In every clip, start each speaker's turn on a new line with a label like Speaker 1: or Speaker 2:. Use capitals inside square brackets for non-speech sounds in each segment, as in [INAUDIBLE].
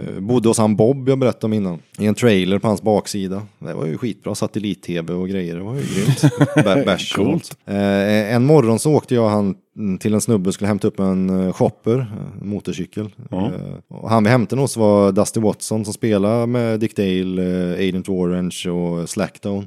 Speaker 1: Eh, bodde hos han Bob jag berättade om innan. I en trailer på hans baksida. Det var ju skitbra. Satellit-tv och grejer. Det var ju grymt. [LAUGHS] Bä- Bärs
Speaker 2: Coolt.
Speaker 1: Eh, en morgon så åkte jag och han mm, till en snubbe och skulle hämta upp en eh, shopper, en motorcykel.
Speaker 2: Ja.
Speaker 1: Eh, han vi hämtade hos var Dusty Watson som spelar med Dick Dale, eh, Agent Orange och Slackdown.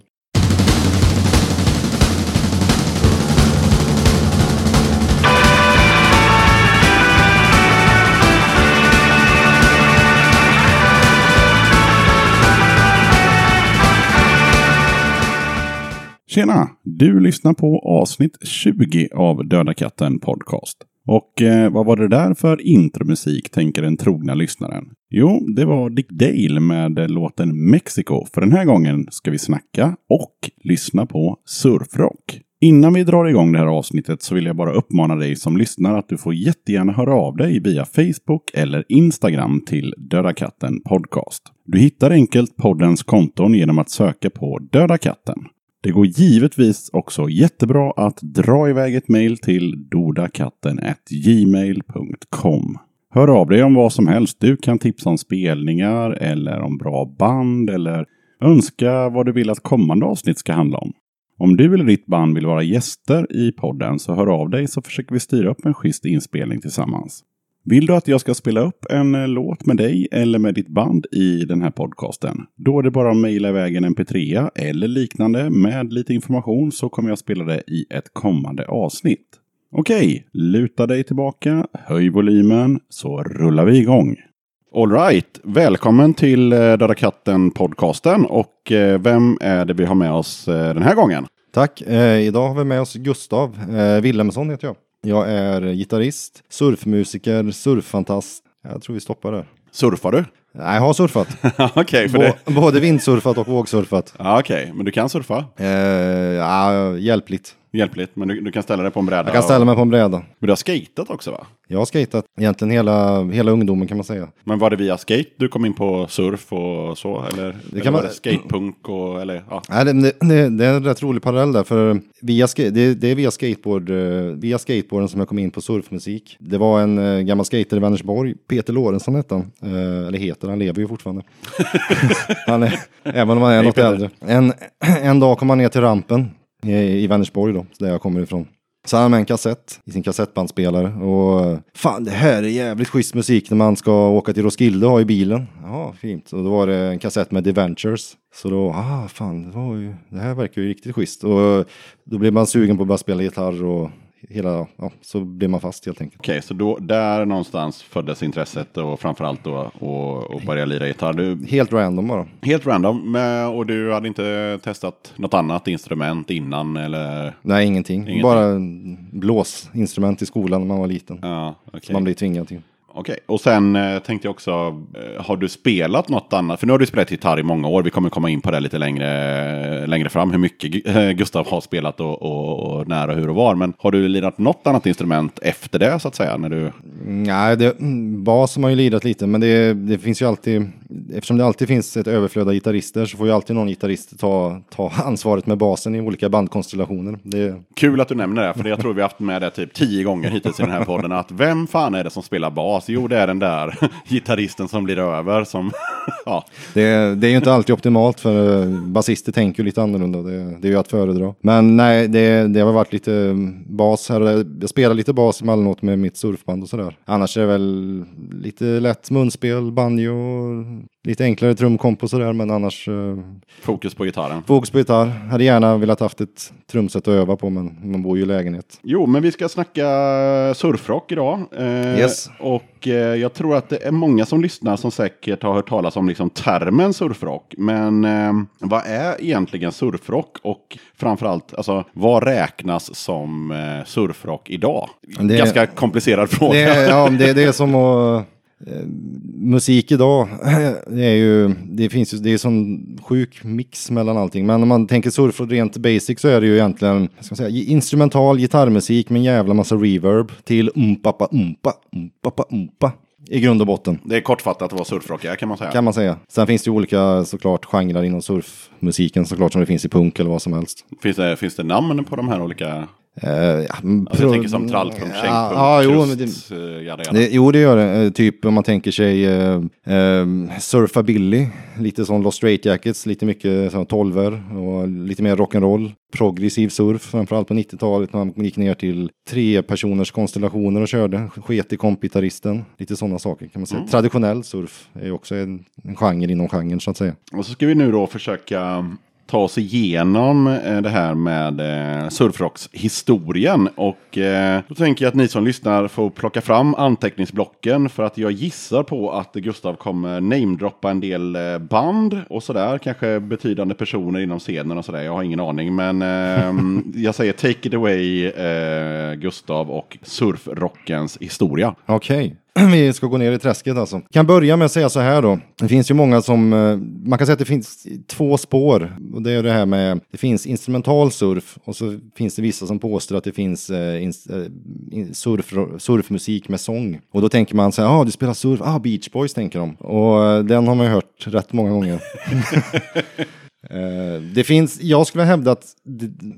Speaker 2: Tjena! Du lyssnar på avsnitt 20 av Döda katten Podcast. Och eh, vad var det där för intromusik, tänker den trogna lyssnaren? Jo, det var Dick Dale med låten Mexico. För den här gången ska vi snacka och lyssna på surfrock. Innan vi drar igång det här avsnittet så vill jag bara uppmana dig som lyssnar att du får jättegärna höra av dig via Facebook eller Instagram till Döda katten Podcast. Du hittar enkelt poddens konton genom att söka på Döda katten. Det går givetvis också jättebra att dra iväg ett mejl till dodakatten@gmail.com. Hör av dig om vad som helst. Du kan tipsa om spelningar eller om bra band eller önska vad du vill att kommande avsnitt ska handla om. Om du eller ditt band vill vara gäster i podden så hör av dig så försöker vi styra upp en schysst inspelning tillsammans. Vill du att jag ska spela upp en eh, låt med dig eller med ditt band i den här podcasten? Då är det bara att mejla iväg en mp3 eller liknande med lite information så kommer jag spela det i ett kommande avsnitt. Okej, luta dig tillbaka, höj volymen så rullar vi igång. Alright, välkommen till eh, Döda katten podcasten och eh, vem är det vi har med oss den här gången?
Speaker 1: Tack. Eh, idag har vi med oss Gustav eh, Wilhelmsson heter jag. Jag är gitarrist, surfmusiker, surffantast. Jag tror vi stoppar där.
Speaker 2: Surfar du?
Speaker 1: Nej, jag har surfat. [LAUGHS]
Speaker 2: Okej, för det...
Speaker 1: Bå- både vindsurfat och vågsurfat.
Speaker 2: Ja, Okej, men du kan surfa?
Speaker 1: Eh, ja, hjälpligt.
Speaker 2: Hjälpligt, men du, du kan ställa dig på en bräda.
Speaker 1: Jag kan ställa mig på en bräda.
Speaker 2: Men du har skatat också va?
Speaker 1: Jag har skatat egentligen hela, hela ungdomen kan man säga.
Speaker 2: Men var det via skate du kom in på surf och så? Eller, eller
Speaker 1: kan
Speaker 2: var
Speaker 1: man-
Speaker 2: det skatepunk och eller ja.
Speaker 1: Nej, det, det, det är en rätt rolig parallell där, för via, det, det är via, skateboard, eh, via skateboarden som jag kom in på surfmusik. Det var en eh, gammal skater i Vänersborg, Peter Lorentzon hette han, eh, eller heter, han lever ju fortfarande. [LAUGHS] han är, även om han är något äldre. En, [CLEARS THROAT] en dag kom han ner till rampen i, Vänersborg då, där jag kommer ifrån. Så han hade med en kassett i sin kassettbandspelare och fan det här är jävligt schysst musik när man ska åka till Roskilde och ha i bilen. Ja, fint. Och då var det en kassett med The Ventures. Så då, ah fan, det, var ju, det här verkar ju riktigt schysst. Och då blev man sugen på att börja spela gitarr och hela, ja, så blev man fast helt enkelt.
Speaker 2: Okej, så då, där någonstans föddes intresset och framförallt då och, och börja lira gitarr. Du,
Speaker 1: Helt random bara.
Speaker 2: helt random och du hade inte testat något annat instrument innan eller?
Speaker 1: Nej, ingenting.
Speaker 2: Ingenting.
Speaker 1: Bara en blåsinstrument i skolan när man var liten.
Speaker 2: Ja.
Speaker 1: Som man blir tvingad till.
Speaker 2: Okej, och sen eh, tänkte jag också, eh, har du spelat något annat? För nu har du spelat gitarr i många år, vi kommer komma in på det lite längre, längre fram, hur mycket Gu- eh, Gustav har spelat och, och, och när och hur och var. Men har du lirat något annat instrument efter det så att säga? När du...
Speaker 1: Nej, det, mm, bas har man ju lirat lite, men det, det finns ju alltid, eftersom det alltid finns ett överflöd av gitarrister så får ju alltid någon gitarrist ta, ta ansvaret med basen i olika bandkonstellationer. Det,
Speaker 2: Kul att du nämner det, för jag tror vi har haft med det typ tio gånger hittills i den här podden. Att vem fan är det som spelar bas? Alltså, jo, det är den där [LAUGHS] gitarristen som blir över. Som, [LAUGHS] ja.
Speaker 1: det, det är ju inte alltid optimalt för eh, basister tänker ju lite annorlunda. Det, det är ju att föredra. Men nej, det, det har varit lite mm, bas här och där. Jag spelar lite bas emellanåt med mitt surfband och sådär. Annars är det väl lite lätt munspel, banjo, lite enklare trumkomp och sådär. Men annars eh,
Speaker 2: Fokus på gitarren.
Speaker 1: Fokus på gitarr. Hade gärna velat haft ett trumset att öva på men man bor ju i lägenhet.
Speaker 2: Jo, men vi ska snacka surfrock idag. Eh,
Speaker 1: Yes.
Speaker 2: Och eh, jag tror att det är många som lyssnar som säkert har hört talas om liksom termen surfrock. Men eh, vad är egentligen surfrock? Och framförallt, alltså, vad räknas som eh, surfrock idag?
Speaker 1: Det-
Speaker 2: Ganska komplicerad fråga.
Speaker 1: Det är, ja, det, det är som att... Eh, musik idag, [CLEARS THROAT] är ju, det finns ju, det är sån sjuk mix mellan allting. Men om man tänker surf och rent basic så är det ju egentligen, ska man säga, instrumental gitarrmusik med en jävla massa reverb till umpapa umpa, umpapa umpa. I grund och botten,
Speaker 2: Det är kortfattat vad surfrock är kan man säga.
Speaker 1: kan man säga. Sen finns det ju olika såklart genrer inom surfmusiken såklart som det finns i punk eller vad som helst.
Speaker 2: Finns, det, finns det namn på de här olika?
Speaker 1: Eh, ja,
Speaker 2: Alltså, jag tänker som tralltrumskäng,
Speaker 1: Ja, ja, jo,
Speaker 2: krust,
Speaker 1: det,
Speaker 2: eh, jada, jada.
Speaker 1: det, jo, det gör det. Eh, Typ om man tänker sig eh, eh, Surfa Billy, lite som Lost Straight Jackets, lite mycket sån tolver och lite mer rock'n'roll. Progressiv surf, framförallt på 90-talet när man gick ner till tre personers konstellationer och körde. Sket i kompgitarristen, lite sådana saker kan man säga. Traditionell surf är också en, en genre inom genren så att säga.
Speaker 2: Och så ska vi nu då försöka ta oss igenom eh, det här med eh, surfrockshistorien. Och eh, då tänker jag att ni som lyssnar får plocka fram anteckningsblocken för att jag gissar på att Gustav kommer namedroppa en del band och sådär. Kanske betydande personer inom scenen och sådär. Jag har ingen aning. Men jag säger take it away Gustav och surfrockens historia.
Speaker 1: Okej. [CLEARS THROAT] Vi ska gå ner i träsket alltså. Kan börja med att säga så här då. Det finns ju många som, eh, man kan säga att det finns två spår. Och det är det här med, det finns instrumental surf och så finns det vissa som påstår att det finns eh, eh, in- surf, surfmusik med sång. Och då tänker man så här, ja ah, du spelar surf, ah Beach Boys tänker de. Och den har man ju hört rätt många gånger. [LAUGHS] [LAUGHS] Det finns, jag skulle hävda att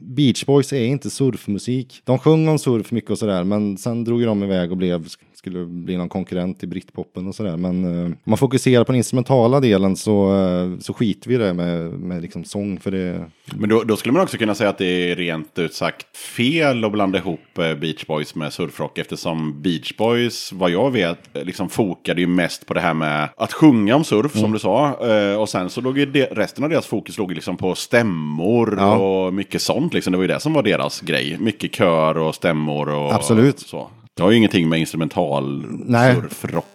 Speaker 1: Beach Boys är inte surfmusik. De sjöng om surf mycket och sådär, men sen drog de iväg och blev, skulle bli någon konkurrent till britpopen och sådär. Men eh, om man fokuserar på den instrumentala delen så, eh, så skiter vi i det med, med liksom sång, för det...
Speaker 2: Men då, då skulle man också kunna säga att det är rent ut sagt fel att blanda ihop eh, Beach Boys med surfrock eftersom Beach Boys, vad jag vet, liksom fokade ju mest på det här med att sjunga om surf
Speaker 1: Mm.
Speaker 2: som du sa. Och sen så låg ju det, resten av deras fokus låg liksom på stämmor
Speaker 1: Ja.
Speaker 2: och mycket sånt. Liksom. Det var ju det som var deras grej. Mycket kör och stämmor och
Speaker 1: Absolut.
Speaker 2: så. Det har ju ingenting med instrumental
Speaker 1: Nej.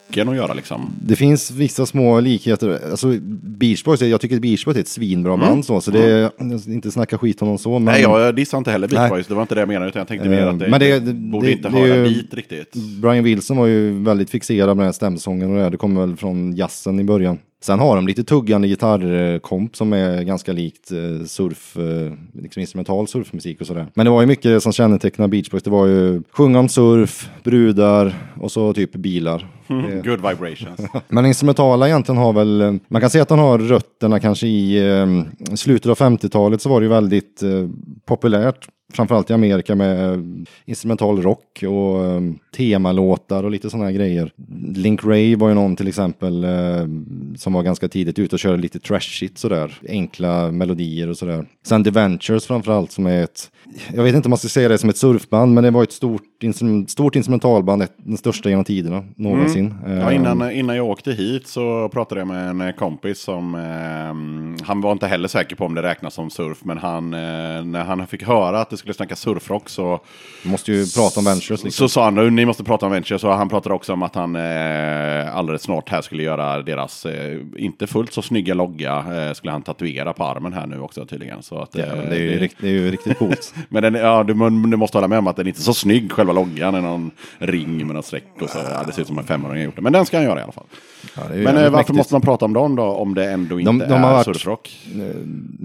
Speaker 2: Surfrocken att göra liksom.
Speaker 1: Det finns vissa små likheter. Alltså Beach Boys, jag tycker att Beach Boys är ett svinbra band så, så det är, jag ska inte snacka skit om dem så. Men...
Speaker 2: Nej, jag dissar inte heller Beach
Speaker 1: Nej.
Speaker 2: Boys. Det var inte det jag menade. Utan jag tänkte mer
Speaker 1: Eh,
Speaker 2: att det,
Speaker 1: men det-
Speaker 2: det, borde
Speaker 1: det-
Speaker 2: inte
Speaker 1: det är
Speaker 2: höra dit riktigt.
Speaker 1: Brian Wilson var ju väldigt fixerad med den här stämsången och det, här. det kommer väl från jazzen i början. Sen har de lite tuggande gitarrkomp som är ganska likt eh, surf, eh, liksom instrumental surfmusik och sådär. Men det var ju mycket som kännetecknar Beach Boys. Det var ju sjunga om surf, brudar och så typ bilar. Det-
Speaker 2: Good vibrations. [LAUGHS]
Speaker 1: men instrumentala egentligen har väl, eh, man kan säga att den har rötterna kanske i eh, slutet av 50-talet så var det ju väldigt eh, populärt. Framförallt i Amerika med eh, instrumental rock och eh, temalåtar och lite sådana här grejer. Link Ray var ju någon till exempel eh, som var ganska tidigt ute och körde lite trashigt sådär. Enkla melodier och sådär. Sen The Ventures framförallt som är ett, jag vet inte om man ska säga det som ett surfband, men det var ett stort, instrum, stort instrumentalband, ett, den största genom tiderna någonsin.
Speaker 2: Ja,
Speaker 1: Eh,
Speaker 2: innan, innan jag åkte hit så pratade jag med en kompis som eh, han var inte heller säker på om det räknas som surf. Men han, eh, när han fick höra att det skulle snacka surfrock så,
Speaker 1: Vi måste ju prata om Ventures liksom.
Speaker 2: så sa han ni måste prata om Ventures. Och han pratade också om att han eh, alldeles snart här skulle göra deras eh, inte fullt så snygga logga. Eh, skulle han tatuera på armen här nu också tydligen. Så att,
Speaker 1: Ja,
Speaker 2: eh,
Speaker 1: men det, är ju, rikt- det är ju riktigt coolt. [LAUGHS]
Speaker 2: Men den, ja, du, du måste hålla med om att den är inte så snygg, själva loggan. är någon ring med någon streck och så. Ja, det ser ut som en har gjort det. Men den ska han göra i alla fall.
Speaker 1: Ja,
Speaker 2: Men eh, varför
Speaker 1: mäktigt.
Speaker 2: måste man prata om dem då, om det ändå inte
Speaker 1: De- de
Speaker 2: är
Speaker 1: varit-
Speaker 2: surfrock?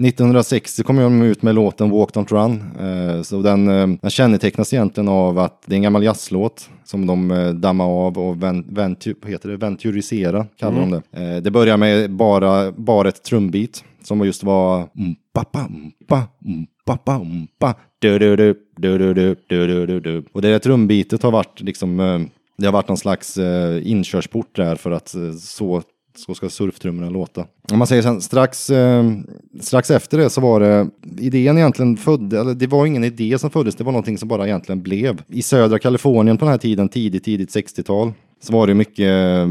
Speaker 1: 1960 kom de ut med låten Walk Don't Run. Eh, så den, eh, den kännetecknas egentligen av att det är en gammal jazzlåt som de eh, dammar av och vent, venturisera kallar mm. de det. Det börjar med bara, bara ett trumbeat som just var och det trumbeatet har varit liksom det har varit någon slags inkörsport där för att så så ska surftrummorna låta. Om man säger sen, strax, eh, strax efter det så var det idén egentligen född, eller det var ingen idé som föddes, det var någonting som bara egentligen blev. I södra Kalifornien på den här tiden, tidigt, tidigt 60-tal, så var det mycket eh,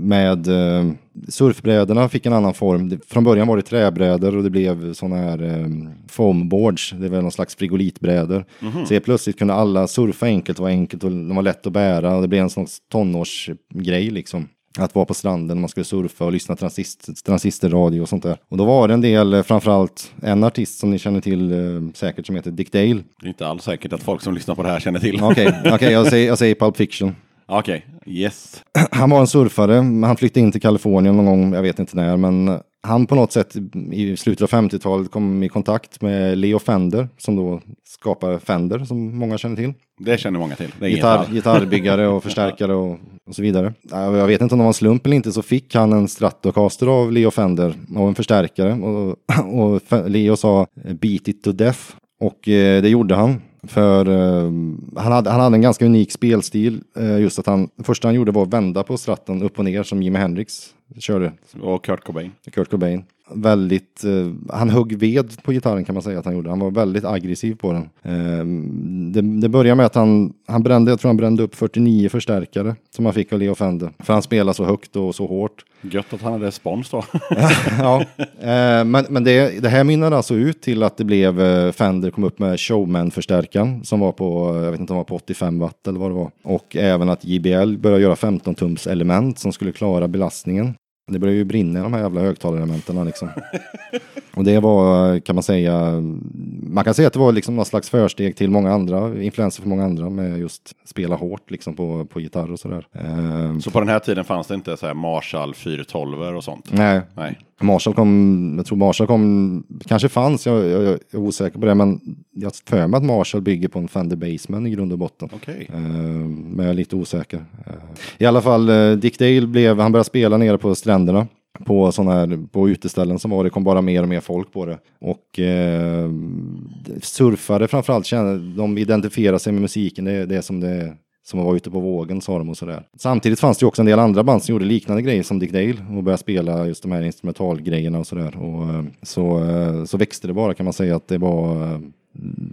Speaker 1: med eh, surfbrädorna fick en annan form. Det- Från början var det träbrädor och det blev sådana här eh, foamboards, det var någon slags frigolitbrädor. Så helt plötsligt kunde alla surfa enkelt, var enkelt och de var lätt att bära och det blev en sån tonårsgrej liksom. Att vara på stranden, man skulle surfa och lyssna transist, transistorradio och sånt där. Och då var det en del, eh, framförallt en artist som ni känner till eh, säkert som heter Dick Dale.
Speaker 2: Det är inte alls säkert att folk som lyssnar på det här känner till.
Speaker 1: Okej, [LAUGHS] okej, jag, säger, jag säger Pulp Fiction.
Speaker 2: Okej, yes. [CLEARS THROAT]
Speaker 1: Han var en surfare, han flyttade in till Kalifornien någon gång, jag vet inte när, men han på något sätt i slutet av 50-talet kom i kontakt med Leo Fender, som då skapar Fender, som många känner till.
Speaker 2: Det känner många till.
Speaker 1: Gitarr, gitarrbyggare och förstärkare och, och så vidare. Ja, Jag vet inte om det var en slump eller inte, så fick han en Stratocaster av Leo Fender och en förstärkare. Och, och Leo sa beat it to death. Och eh, det gjorde han. För eh, han, hade, han hade en ganska unik spelstil. Eh, just att han, det första han gjorde var att vända på stratten upp och ner som Jimi Hendrix körde.
Speaker 2: Och Kurt Cobain.
Speaker 1: Kurt Cobain. Väldigt, eh, han högg ved på gitarren kan man säga att han gjorde. Han var väldigt aggressiv på den. Eh, det, det började med att han, han brände, jag tror han brände upp 49 förstärkare som han fick av Leo Fender. För han spelade så högt och så hårt.
Speaker 2: Gött att han hade spons då. [LAUGHS]
Speaker 1: ja, eh, men, men det, det här mynnade alltså ut till att det blev eh, Fender kom upp med Showman-förstärkaren som var på, jag vet inte om det var på 85 watt eller vad det var. Och även att JBL började göra 15 tums element som skulle klara belastningen. Det började ju brinna i de här jävla högtalarelementen liksom. Och det var, kan man säga, man kan säga att det var liksom något slags försteg till många andra, influenser för många andra med just spela hårt liksom på, på gitarr och sådär. Eh,
Speaker 2: Så på den här tiden fanns det inte så här Marshall 412 och sånt?
Speaker 1: nej,
Speaker 2: Nej.
Speaker 1: Marshall kom, jag tror Marshall kom, kanske fanns, jag, jag, jag är osäker på det, men jag har för mig att Marshall bygger på en Fender Baseman i grund och botten.
Speaker 2: Okej.
Speaker 1: Eh, men jag är lite osäker. Eh, I alla fall, eh, Dick Dale blev, han började spela nere på stränderna. På sådana här, på uteställen som var, det kom bara mer och mer folk på det. Och eh, surfare framförallt, de identifierar sig med musiken, det är det som det som var ute på vågen sa de och sådär. Samtidigt fanns det ju också en del andra band som gjorde liknande grejer som Dick Dale och började spela just de här instrumentalgrejerna och sådär. Och eh, så, eh, så växte det bara kan man säga att det var eh,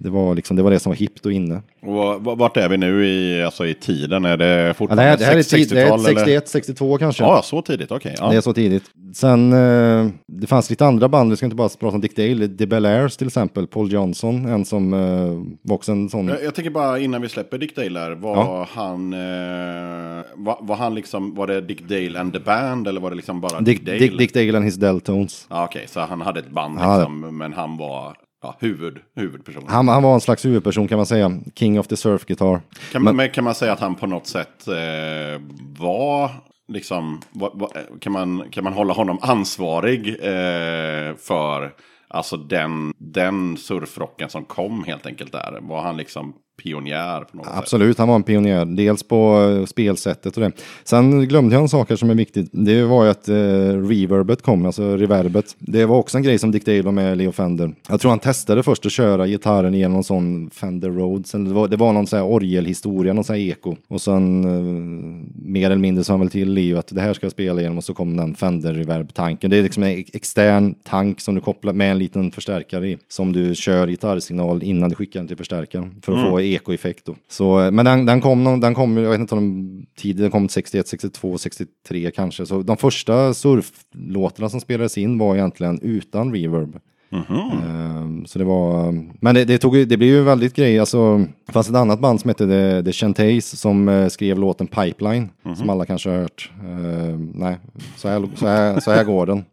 Speaker 1: det var, liksom, det var det som var hippt och inne.
Speaker 2: Och vart är vi nu i, alltså i tiden? Är det
Speaker 1: Ja, det,
Speaker 2: fortfarande
Speaker 1: här, det här är, tid, det är
Speaker 2: 60-tal? eller?
Speaker 1: 61, 62 kanske.
Speaker 2: Ja, så tidigt. Okej.
Speaker 1: Det är
Speaker 2: Ja.
Speaker 1: så tidigt. Sen, eh, det fanns lite andra band, vi ska inte bara prata om Dick Dale, The Bel Airs till exempel, Paul Johnson, en som eh, var också en sån.
Speaker 2: Jag, jag tänker bara innan vi släpper Dick Dale här, var
Speaker 1: Ja.
Speaker 2: han, eh, var, var han liksom, var det Dick Dale and the Band eller var det liksom bara
Speaker 1: Dick,
Speaker 2: Dick, Dale?
Speaker 1: Dick, Dick Dale and his Deltones.
Speaker 2: Ja, Okej, så han hade ett band
Speaker 1: Ja.
Speaker 2: liksom, men han var ja, huvud, huvudperson.
Speaker 1: Han, han var en slags huvudperson kan man säga, King of the Surf Guitar.
Speaker 2: Kan, man, men kan man säga att han på något sätt eh, var, liksom, var, var, kan, man, kan man hålla honom ansvarig eh, för alltså den, den surfrocken som kom helt enkelt där? Var han liksom pionjär på något sätt?
Speaker 1: Absolut, han var en pionjär. Dels på eh, spelsättet och det. Sen glömde jag en sak som är viktigt. Det var ju att eh, reverbet kom, alltså reverbet. Det var också en grej som Dick Dale var med Leo Fender. Jag tror han testade först att köra gitarren genom någon sån Fender Rhodes. Eller det, var, det var någon sån här orgelhistoria, någon sån här eko. Och sen eh, mer eller mindre sa han väl till Leo att det här ska jag spela genom och så kom den Fender reverb-tanken. Det är liksom en extern tank som du kopplar med en liten förstärkare i. Som du kör gitarrsignal innan du skickar den till förstärkaren. För att få ekoeffekt då. Så, eh, men den, den kom, någon- den kom, jag vet inte om tiden, den kom 61, 62, 63 kanske. Så de första surflåtarna som spelades in var egentligen utan reverb. Ehm, Så det var, men det, det, tog, det blev ju väldigt grej, alltså, det fanns ett annat band som hette The, The Chantays som eh, skrev låten Pipeline, som alla kanske har hört. Ehm, nej, så här, så, här, så här går den.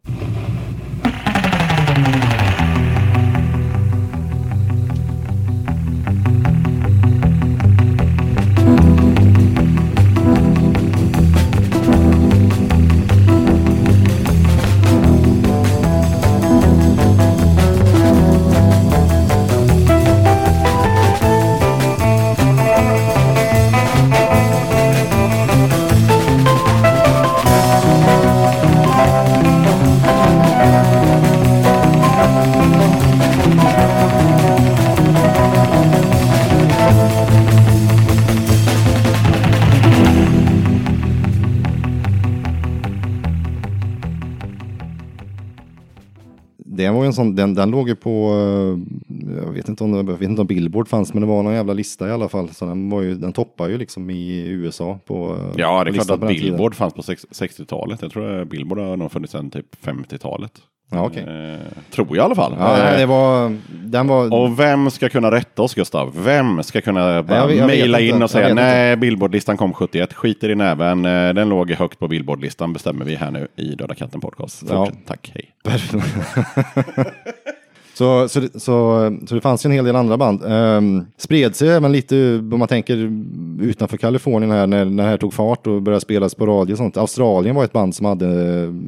Speaker 1: Sån, den, den låg ju på, eh, jag vet, inte om, det- jag vet inte om Billboard fanns, men det var någon jävla lista i alla fall. Så den, var ju, den toppar ju liksom i USA på eh,
Speaker 2: Ja, det är klart att
Speaker 1: den tiden.
Speaker 2: Billboard fanns på sex- 60-talet. Jag tror att Billboard har nog funnits sedan typ 50-talet.
Speaker 1: Ja, okej.
Speaker 2: Eh, tror jag i alla fall.
Speaker 1: Ja,
Speaker 2: Eh,
Speaker 1: det var, den var,
Speaker 2: Och vem ska kunna rätta oss Gustav? Vem ska kunna mejla
Speaker 1: inte.
Speaker 2: in och säga nej, Billboardlistan kom 71, skiter i näven, eh, den låg högt på Billboardlistan bestämmer vi här nu i Döda katten podcast.
Speaker 1: Ja.
Speaker 2: Tack, hej. [LAUGHS]
Speaker 1: Så, så, det- så, så det fanns ju en hel del andra band. Um, spred sig även lite, om man tänker utanför Kalifornien här, när, när det här tog fart och började spelas på radio och sånt. Australien var ett band som hade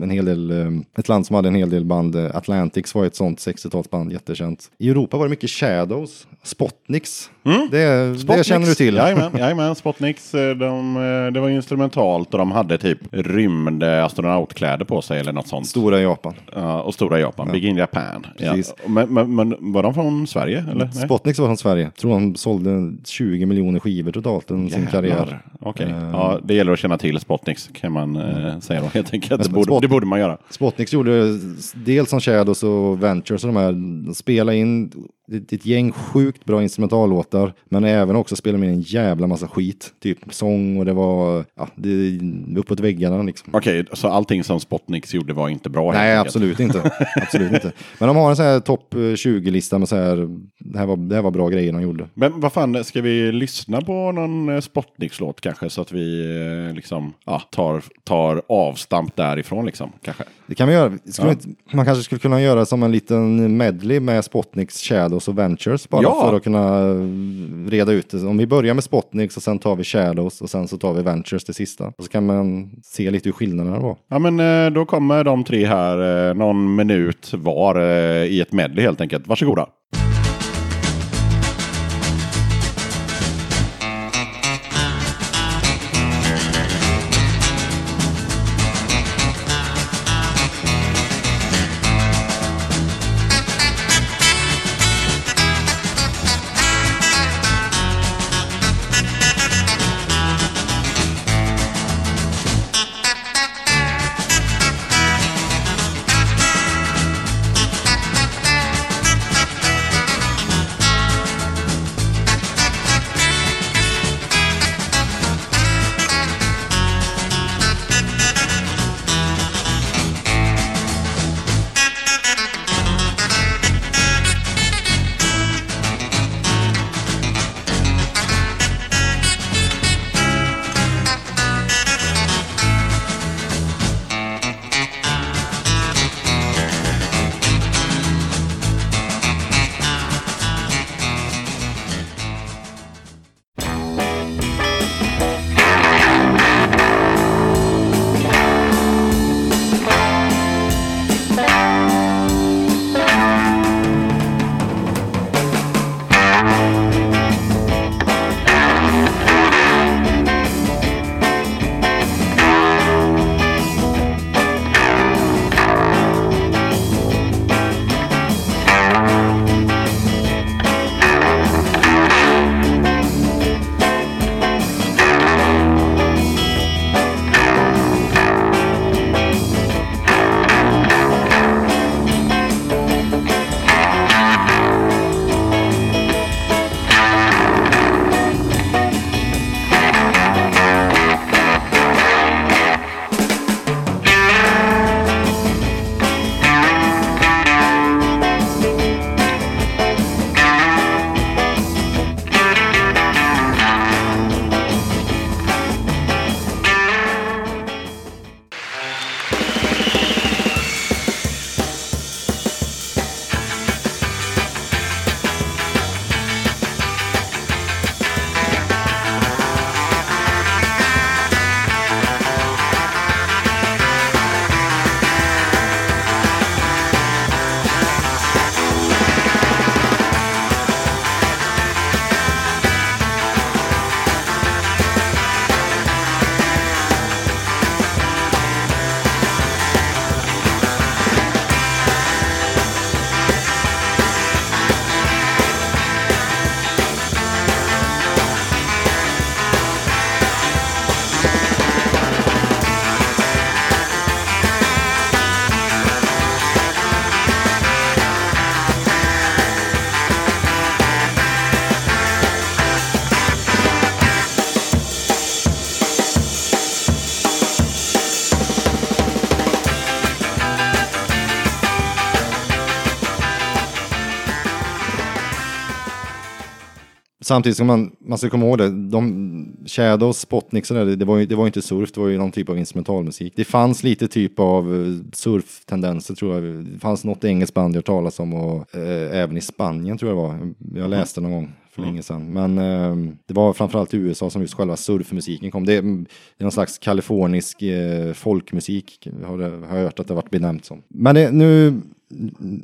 Speaker 1: en hel del, eh, ett land som hade en hel del band. Atlantics var ett sånt 60-talsband, jättekänt. I Europa var det mycket Shadows, Spotniks. Det, det känner du till.
Speaker 2: Jajamän, [LAUGHS] jajamän Spotniks. eh, De, eh, det var instrumentalt och de hade typ rymd astronautkläder på sig eller något sånt.
Speaker 1: Stora Japan.
Speaker 2: Ja, och stora Japan, Big in Japan. Ja.
Speaker 1: Precis.
Speaker 2: Men men, men, men var de från Sverige? Eller? Nej?
Speaker 1: Spotniks var från Sverige. Tror de sålde 20 miljoner skivor totalt under sin karriär.
Speaker 2: Okej,
Speaker 1: Eh.
Speaker 2: ja, det gäller att känna till Spotniks kan man eh, säga då helt enkelt. Det borde,
Speaker 1: Spot-
Speaker 2: det borde man göra.
Speaker 1: Spotniks gjorde dels som Shadows och Ventures och de här, de spelade in ett, ett gäng sjukt bra instrumentallåtar, men även också spelade med en jävla massa skit. Typ sång och det var, ja, det, uppåt väggarna liksom.
Speaker 2: Okej, så allting som Spotniks gjorde var inte bra?
Speaker 1: Nej, absolut inte. absolut inte. Men de har en sån här topp 20-lista med så här, det här, var, det här var bra grejer de gjorde.
Speaker 2: Men vad fan, ska vi lyssna på någon eh, Spotniks-låt kanske? Så att vi eh, liksom ja, tar, tar avstamp därifrån liksom, kanske.
Speaker 1: Det kan vi göra. Skulle
Speaker 2: Ja.
Speaker 1: inte, man kanske skulle kunna göra som en liten medley med Spotniks, Shadows och Ventures bara
Speaker 2: Ja.
Speaker 1: för att kunna reda ut det. Om vi börjar med Spotniks och sen tar vi Shadows och sen så tar vi Ventures det sista. Och så kan man se lite hur skillnaderna var.
Speaker 2: Ja, men eh, då kommer de tre här, eh, någon minut var eh, i ett medley helt enkelt. Varsågoda.
Speaker 1: Samtidigt som man, man ska komma ihåg det, de Shadows, Spotniks och det, det var, ju, det var inte surf, det var ju någon typ av instrumentalmusik. Det fanns lite typ av eh, surftendenser tror jag. Det fanns något engelskt band jag talas om och eh, även i Spanien tror jag det var. Jag läste någon gång för länge sedan. Men eh, det var framförallt i USA som just själva surfmusiken kom. Det är, det är någon slags kalifornisk eh, folkmusik har, det, har jag hört att det varit benämnt som. Men det, nu,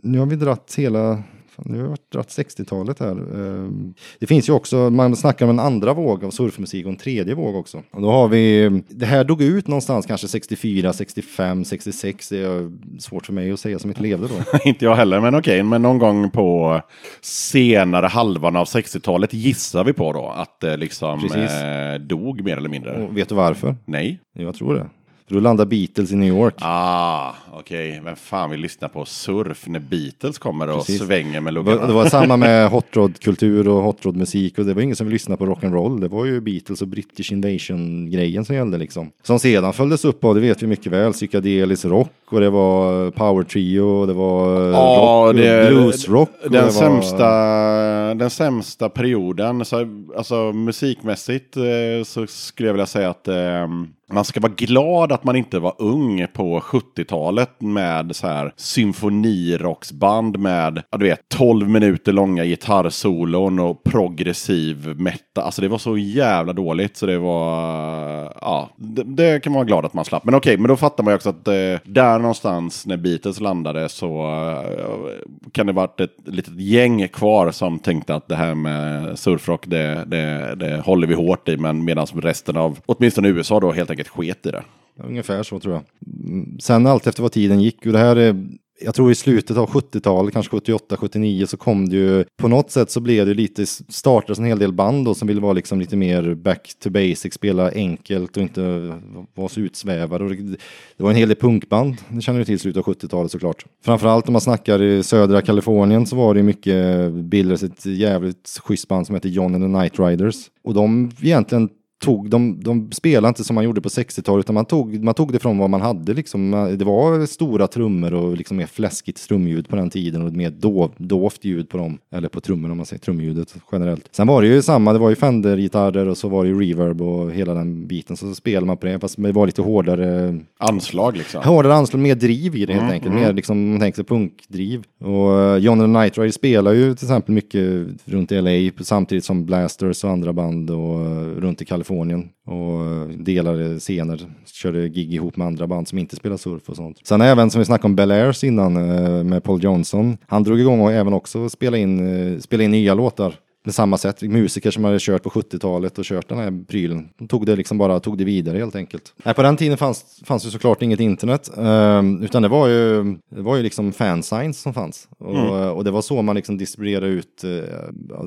Speaker 1: nu har vi dratt hela Nu har jag dragit 60-talet här. Eh, Det finns ju också, man snackar om en andra våg av surfmusik och en tredje våg också. Och då har vi, det här dog ut någonstans kanske 64, 65, 66. Det är svårt för mig att säga som inte levde då. [LAUGHS]
Speaker 2: Inte jag heller, men okej. Men någon gång på senare halvan av 60-talet gissar vi på då att det liksom
Speaker 1: Precis.
Speaker 2: eh, dog mer eller mindre.
Speaker 1: Och vet du varför?
Speaker 2: Nej.
Speaker 1: Jag tror det. För då landar Beatles i New York.
Speaker 2: Ah, okej. Vem fan vill lyssna på surf när Beatles kommer och
Speaker 1: Precis.
Speaker 2: svänger med
Speaker 1: Det var,
Speaker 2: luggarna?
Speaker 1: det var samma med [LAUGHS] hot rod-kultur och hot rod-musik och det var ingen som ville lyssna på rock'n'roll. Det var ju Beatles och British Invasion-grejen som gällde liksom. Som sedan följdes upp av, det vet vi mycket väl, psykedelisk rock och det var power trio och det var
Speaker 2: Ja,
Speaker 1: rock,
Speaker 2: det-
Speaker 1: bluesrock.
Speaker 2: Den
Speaker 1: var-
Speaker 2: sämsta, den sämsta perioden, så, alltså musikmässigt eh, så skulle jag vilja säga att eh, man ska vara glad att man inte var ung på 70-talet med så här symfonirocksband med, ja, du vet, 12 minuter långa gitarrsolon och progressiv metal. Alltså det var så jävla dåligt så det var, ja, det, det kan man vara glad att man slapp. Men okej, men då fattar man ju också att eh, där någonstans när Beatles landade så eh, kan det varit ett litet gäng kvar som tänkte att det här med surfrock det, det, det håller vi hårt i. Men medan resten av, åtminstone USA då, helt enkelt sket i det.
Speaker 1: Ungefär så tror jag. Sen allt efter vad tiden gick, och det här är, jag tror i slutet av 70-talet, kanske 78, 79, så kom det ju, på något sätt så blev det lite, startades en hel del band då som ville vara liksom lite mer back to basic, spela enkelt och inte vara så utsvävade. Och det, det var en hel del punkband, det känner du till, slutet av 70-talet såklart. Framförallt om man snackar i södra Kalifornien så var det mycket, bildades ett jävligt schysst band som heter John and the Night Riders. Och de egentligen tog, de, de spelade inte som man gjorde på 60-talet utan man tog, man tog det från vad man hade liksom. Det var stora trummor och liksom mer fläskigt strumljud på den tiden och mer dov, dovt ljud på dem. Eller på trummorna om man säger trumljudet generellt. Sen var det ju samma, det var ju Fender-gitarrer och så var det ju reverb och hela den biten. Så spelade man på det fast det var lite hårdare
Speaker 2: Anslag liksom.
Speaker 1: Hårdare anslag, mer driv i det helt enkelt. Mer liksom, man tänker sig punkdriv. Och uh, John and Night Riders spelar ju till exempel mycket runt i LA samtidigt som Blasters och andra band och uh, runt i Kalifornien. Och delade scener, körde gig ihop med andra band som inte spelar surf och sånt. Sen även som vi snackade om Bel Airs innan eh, med Paul Johnson. Han drog igång och även också spela in, eh, spela in nya låtar på samma sätt. Musiker som hade kört på 70-talet och kört den här prylen. De tog det liksom bara tog det vidare helt enkelt. Nej, på den tiden fanns, fanns ju såklart inget internet. ehm, utan det var ju, det var ju liksom fansigns som fanns. Och, och det var så man liksom distribuerade ut. eh,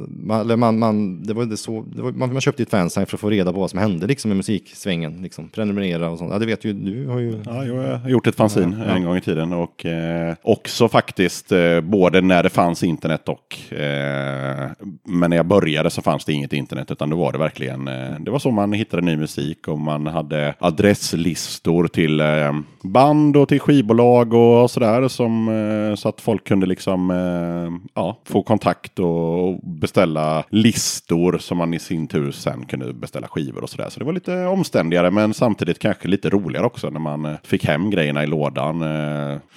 Speaker 1: man, man, man, det var det så, det var, man, man köpte ett fansign för att få reda på vad som hände liksom i musiksvängen. Liksom, prenumerera och sånt. Ja, det vet ju du. Har ju...
Speaker 2: Ja, jag har gjort ett fanzin en gång i tiden och eh, också faktiskt eh, både när det fanns internet och eh, men när jag började så fanns det inget internet utan då var det verkligen eh, det var så man hittade ny musik och man hade adresslistor till eh, band och till skivbolag och sådär som eh, så att folk kunde liksom ja, få kontakt och beställa listor som man i sin tur sen kunde beställa skivor och sådär. Så det var lite omständigare men samtidigt kanske lite roligare också när man fick hem grejerna i lådan.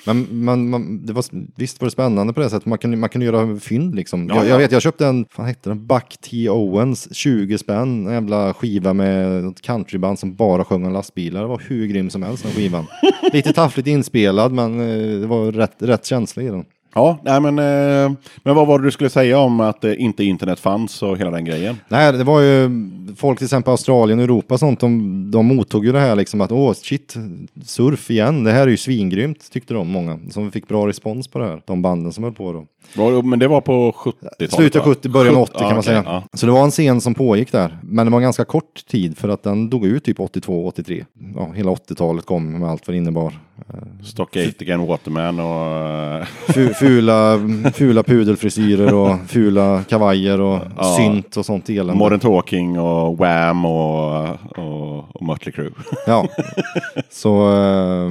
Speaker 1: Men man, man, det var, visst var det spännande på det sättet. Man kunde, man kunde göra fynd liksom.
Speaker 2: Ja,
Speaker 1: jag,
Speaker 2: ja.
Speaker 1: jag vet, jag köpte en, vad hette den? Buck T. Owens, 20 spänn. En jävla skiva med ett countryband som bara sjöng om lastbilar. Det var hur grym som helst den skivan. [LAUGHS] Lite taffligt inspelad men eh, det var rätt, rätt känsla i den.
Speaker 2: Ja, nej men, eh, men vad var det du skulle säga om att eh, inte internet fanns och hela den grejen?
Speaker 1: Nej, det var ju folk till exempel Australien och Europa sånt, de, de mottog ju det här liksom att åh shit, surf igen, det här är ju svingrymt tyckte de många. Som fick bra respons på det här, de banden som höll på då.
Speaker 2: Var- Men det var på 70-talet?
Speaker 1: Slutet av
Speaker 2: va?
Speaker 1: 70, början av 80
Speaker 2: Ja,
Speaker 1: kan man
Speaker 2: okej,
Speaker 1: säga.
Speaker 2: ja.
Speaker 1: Så det var en scen som pågick där. Men det var en ganska kort tid för att den dog ut typ 82, 83. Ja, hela 80-talet kom med allt vad det innebar.
Speaker 2: Stock Aitken, Waterman och...
Speaker 1: Fu- Fula, fula pudelfrisyrer och fula kavajer och
Speaker 2: Ja.
Speaker 1: synt och sånt elände.
Speaker 2: Modern Talking och Wham och, och, och Mötley Crüe.
Speaker 1: Ja, [LAUGHS] så eh,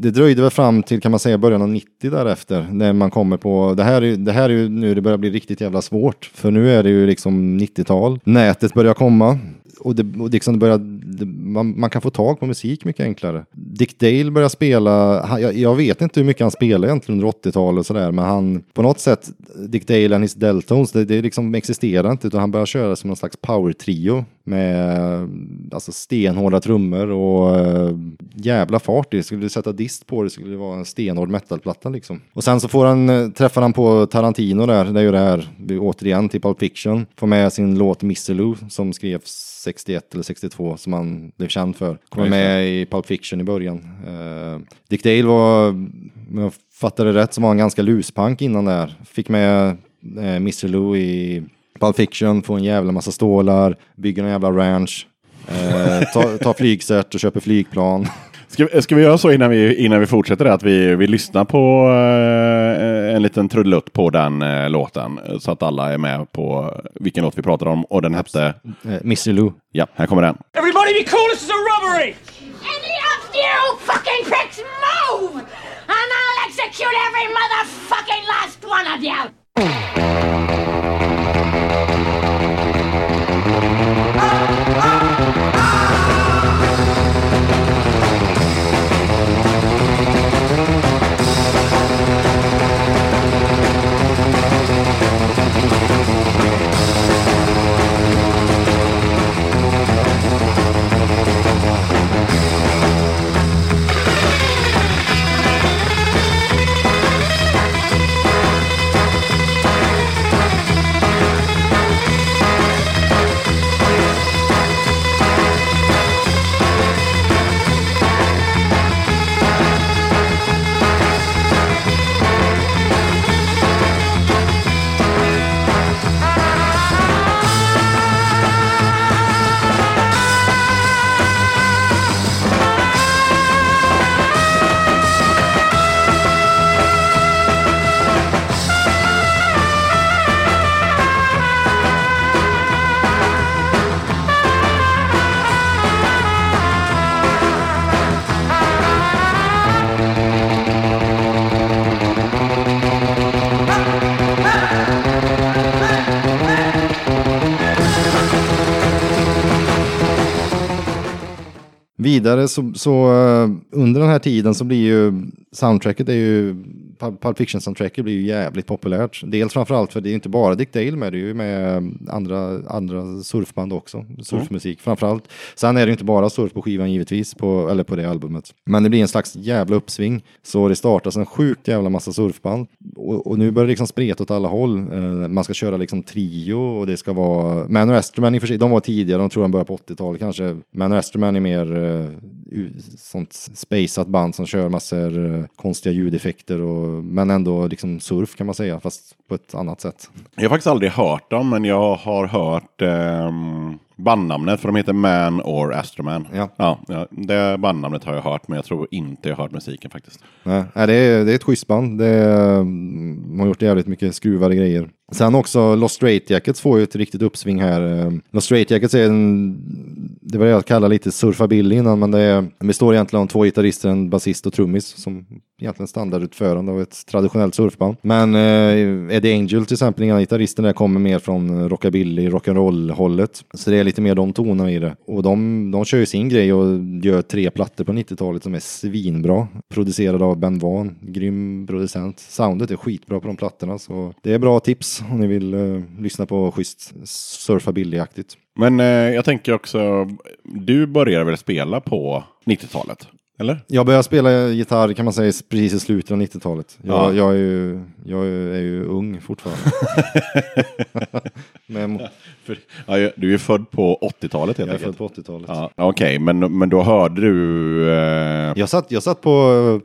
Speaker 1: det dröjde väl fram till kan man säga början av 90 därefter. När man kommer på, det här är, det här är ju nu det börjar bli riktigt jävla svårt. För nu är det ju liksom 90-tal. Nätet börjar komma. Och, det, och liksom det börjar, det, man, man kan få tag på musik mycket enklare. Dick Dale börjar spela, han, jag, jag vet inte hur mycket han spelade egentligen under 80-talet och sådär. Men han, på något sätt, Dick Dale and his Deltones, det, det liksom existerar inte. Utan han börjar köra som någon slags power-trio. Med alltså, stenhårda trummor och äh, jävla fart i. Skulle du sätta dist på det skulle det vara en stenhård metalplatta liksom. Och sen så får han, eh, träffar han på Tarantino där, det är ju det här, återigen till Pulp Fiction. Får med sin låt Mr. Lou som skrevs 61 eller 62 som han blev känd för. Kommer med i Pulp Fiction i början. Uh, Dick Dale var, om jag fattade rätt, som var en ganska luspank innan där. Fick med uh, Mr. Lou i Pulp Fiction, får en jävla massa stålar, bygger en jävla ranch, uh, tar ta flygcert och köper flygplan. [LAUGHS]
Speaker 2: Ska, ska vi göra så innan vi, innan vi fortsätter att vi, vi lyssnar på eh, en liten trudelutt på den eh, låten så att alla är med på vilken låt vi pratar om och den hette?
Speaker 1: Eh, Mr Lou.
Speaker 2: Ja, här kommer den.
Speaker 3: Everybody be cool, this is a robbery!
Speaker 4: Any of you fucking pricks move! And I'll execute every motherfucking last one of you!
Speaker 1: Vidare så, så eh, under den här tiden så blir ju soundtracket är ju Pulp Fiction-soundtracket blir ju jävligt populärt. Dels framförallt för det är inte bara Dick Dale med, det är ju med andra, andra surfband också. Surfmusik mm. framförallt. Sen är det ju inte bara surf på skivan givetvis, på, eller på det albumet. Men det blir en slags jävla uppsving. Så det startas en sjukt jävla massa surfband. Och, och nu börjar det liksom spreta åt alla håll. Uh, man ska köra liksom trio och det ska vara... Manor Esterman i och för sig, de var tidigare, de tror de började på 80-talet kanske. Manor Esterman är mer uh, sånt spaceat band som kör massor uh, konstiga ljudeffekter och men ändå liksom surf kan man säga, fast på ett annat sätt.
Speaker 2: Jag har faktiskt aldrig hört dem, men jag har hört um, bandnamnet, för de heter Man or Astroman.
Speaker 1: Ja.
Speaker 2: Ja, ja, det bandnamnet har jag hört, men jag tror inte jag har hört musiken faktiskt.
Speaker 1: Nej, det är, det är ett schysst band. Det är, de har gjort jävligt mycket skruvade grejer. Sen också Lost Straight Jackets får ju ett riktigt uppsving här. Lost Straight Jackets är en, det var det jag kallade lite surfabilly innan, men det, är, det består egentligen av två gitarrister, en basist och trummis som egentligen standardutförande av ett traditionellt surfband. Men eh, Eddie Angel till exempel, ena gitarristen där kommer mer från rockabilly, rock'n'roll hållet. Så det är lite mer de tonerna i det. Och de, de kör ju sin grej och gör tre plattor på 90-talet som är svinbra. Producerade av Ben Van, grym producent. Soundet är skitbra på de plattorna, så det är bra tips om ni vill eh, lyssna på schysst surfabilly-aktigt.
Speaker 2: Men eh, jag tänker också, du började väl spela på 90-talet? Eller?
Speaker 1: Jag började spela gitarr kan man säga precis i slutet av 90-talet. Jag,
Speaker 2: Ja.
Speaker 1: jag, är, ju, jag är ju ung fortfarande. [LAUGHS] Men [LAUGHS]
Speaker 2: ja, du är född på 80-talet helt
Speaker 1: jag är
Speaker 2: enkelt.
Speaker 1: född på 80-talet.
Speaker 2: Ja, Okej, men, men då hörde du... Eh,
Speaker 1: Jag satt, jag satt på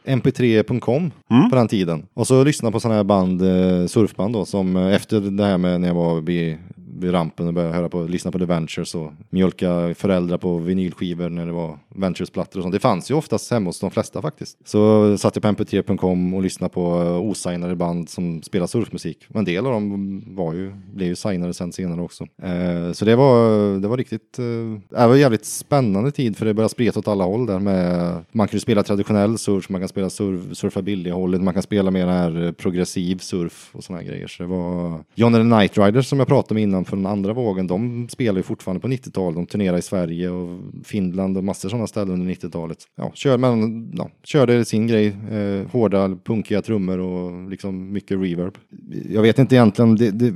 Speaker 1: mp3.com på den tiden och så lyssnade på sådana här band, eh, surfband då, som eh, efter det här med när jag var vid, rampen och började höra på, lyssna på The Ventures och mjölka föräldrar på vinylskivor när det var Ventures-plattor och sånt. Det fanns ju oftast hemma hos de flesta faktiskt. Så satt jag på mp3.com och lyssnade på osignade band som spelar surfmusik. Och en del av dem var ju, blev ju signade sen senare också. Eh, så det var, det var riktigt, eh, det var en jävligt spännande tid för det började spreta åt alla håll där med, man kunde spela traditionell surf, man kan spela surf, surfa billiga hållet, man kan spela mer här progressiv surf och såna här grejer. Så det var John and the Night Riders som jag pratade om innan från andra vågen, de spelar ju fortfarande på 90-talet. De turnerar i Sverige och Finland och massor sådana ställen under 90-talet. Ja, kör, men, ja, körde sin grej, eh, hårda punkiga trummor och liksom mycket reverb. Jag vet inte egentligen, det, det,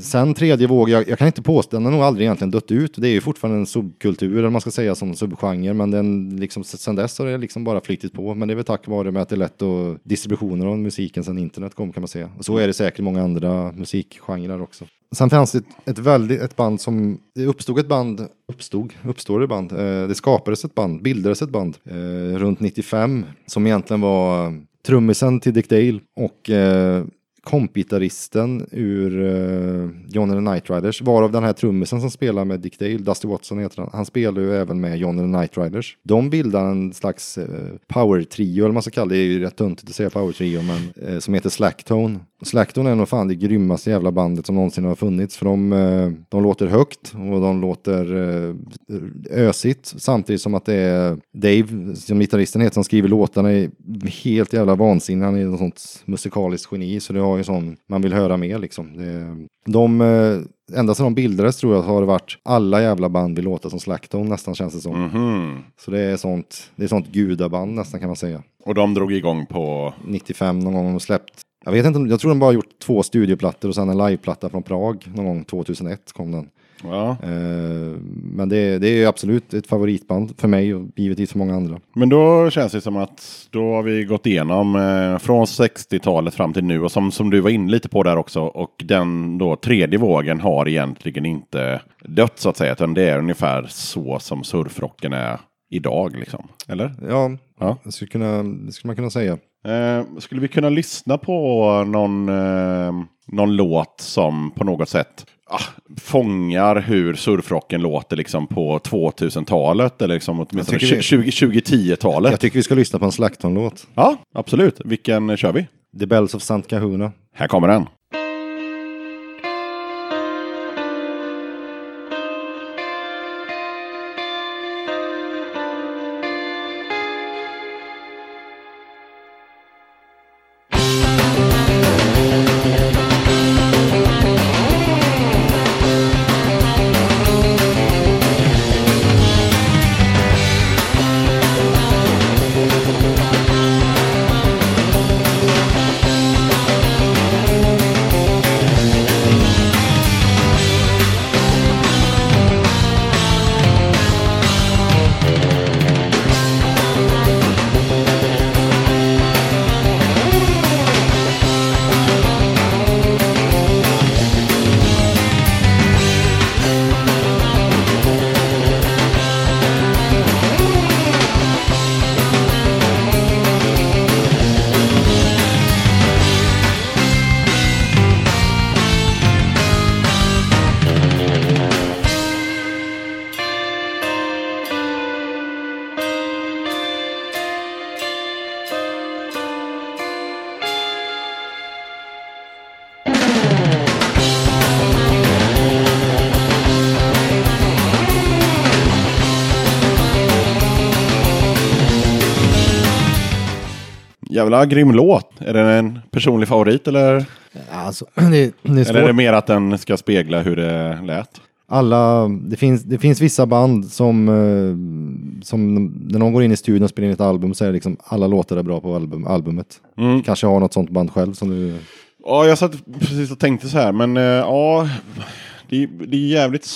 Speaker 1: sen tredje våg, jag, jag kan inte påstå, den har nog aldrig egentligen dött ut. Det är ju fortfarande en subkultur, eller man ska säga som subgenre, men den, liksom, sen dess har det liksom bara flyttit på. Men det är väl tack vare med att det är lätt att distributionen av musiken sen internet kom kan man säga. Och så är det säkert i många andra musikgenrer också. Sen fanns det ett, väldigt, ett band som, det uppstod ett band, uppstod, uppstår det band, eh, det skapades ett band, bildades ett band eh, runt 95 som egentligen var trummisen till Dick Dale och eh, kompgitarristen ur uh, John and the Night Riders, varav den här trummisen som spelar med Dick Dale, Dusty Watson heter han, han spelar ju även med John and the Night Riders. De bildar en slags uh, power-trio, eller vad man ska kalla det, det är ju rätt töntigt att säga power-trio, men uh, som heter Slacktone. Slacktone är nog fan det grymmaste jävla bandet som någonsin har funnits, för de, uh, de låter högt och de låter uh, ösigt, samtidigt som att det är Dave, som gitarristen heter, som skriver låtarna, är helt jävla vansinnig, han är något sånt musikaliskt geni, så det har ju sån, man vill höra mer liksom. Det, de, eh, ända sedan de bildades tror jag har det varit alla jävla band vill låta som Slacktone nästan känns det som.
Speaker 2: Mhm.
Speaker 1: Så det är sånt, det är sånt gudaband nästan kan man säga.
Speaker 2: Och de drog igång på...
Speaker 1: 95 någon gång de släppt. Jag vet inte, jag tror de bara gjort två studioplattor och sen en liveplatta från Prag någon gång 2001 kom den.
Speaker 2: Ja.
Speaker 1: Eh, men det, det är absolut ett favoritband för mig och givetvis för många andra.
Speaker 2: Men då känns det som att då har vi gått igenom eh, från 60-talet fram till nu och som, som du var inne lite på där också och den då tredje vågen har egentligen inte dött så att säga utan det är ungefär så som surfrocken är idag liksom. Eller?
Speaker 1: Ja,
Speaker 2: Ja.
Speaker 1: Det, skulle kunna, det skulle man kunna säga.
Speaker 2: Eh, skulle vi kunna lyssna på någon, eh, någon låt som på något sätt ah, fångar hur surfrocken låter liksom på 2000-talet eller liksom åtminstone
Speaker 1: tycker vi-
Speaker 2: 20 2010-talet?
Speaker 1: Jag tycker vi ska lyssna på en Slacktone-låt.
Speaker 2: Ja, absolut. Vilken kör vi?
Speaker 1: The Bells of St. Kahuna.
Speaker 2: Här kommer den. Jävla grym låt. Är det en personlig favorit eller?
Speaker 1: Alltså, [CLEARS THROAT] det, det är
Speaker 2: Eller är det mer att den ska spegla hur det lät?
Speaker 1: Alla, det, finns, det finns vissa band som, eh, som när någon går in i studion och spelar in ett album så är det liksom alla låtar är bra på album, albumet.
Speaker 2: Mm.
Speaker 1: Kanske har något sånt band själv som du...
Speaker 2: Ja, jag satt precis och tänkte så här, men eh, ja, det, det, är jävligt,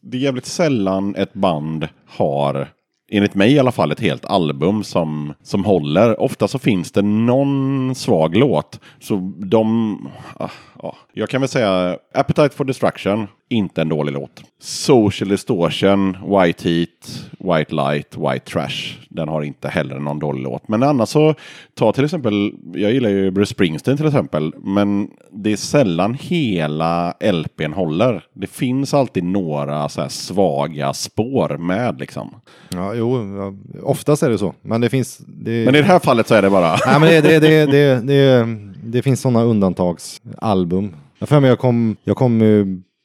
Speaker 2: det är jävligt sällan ett band har, enligt mig i alla fall, ett helt album som, som håller. Ofta så finns det någon svag låt. Så de, ah, ah. jag kan väl säga Appetite for Destruction, inte en dålig låt. Social Distortion, White Heat, White Light, White Trash. Den har inte heller någon dålig låt. Men annars så, ta till exempel, jag gillar ju Bruce Springsteen till exempel, men det är sällan hela LPn håller. Det finns alltid några så svaga spår med liksom.
Speaker 1: Ja, jo, ja, oftast är det så. Men det finns... Det,
Speaker 2: Men i det här fallet så är det bara...
Speaker 1: Nej, men det, det, det, det, det, det finns sådana undantagsalbum. Jag för mig jag kom, jag kom,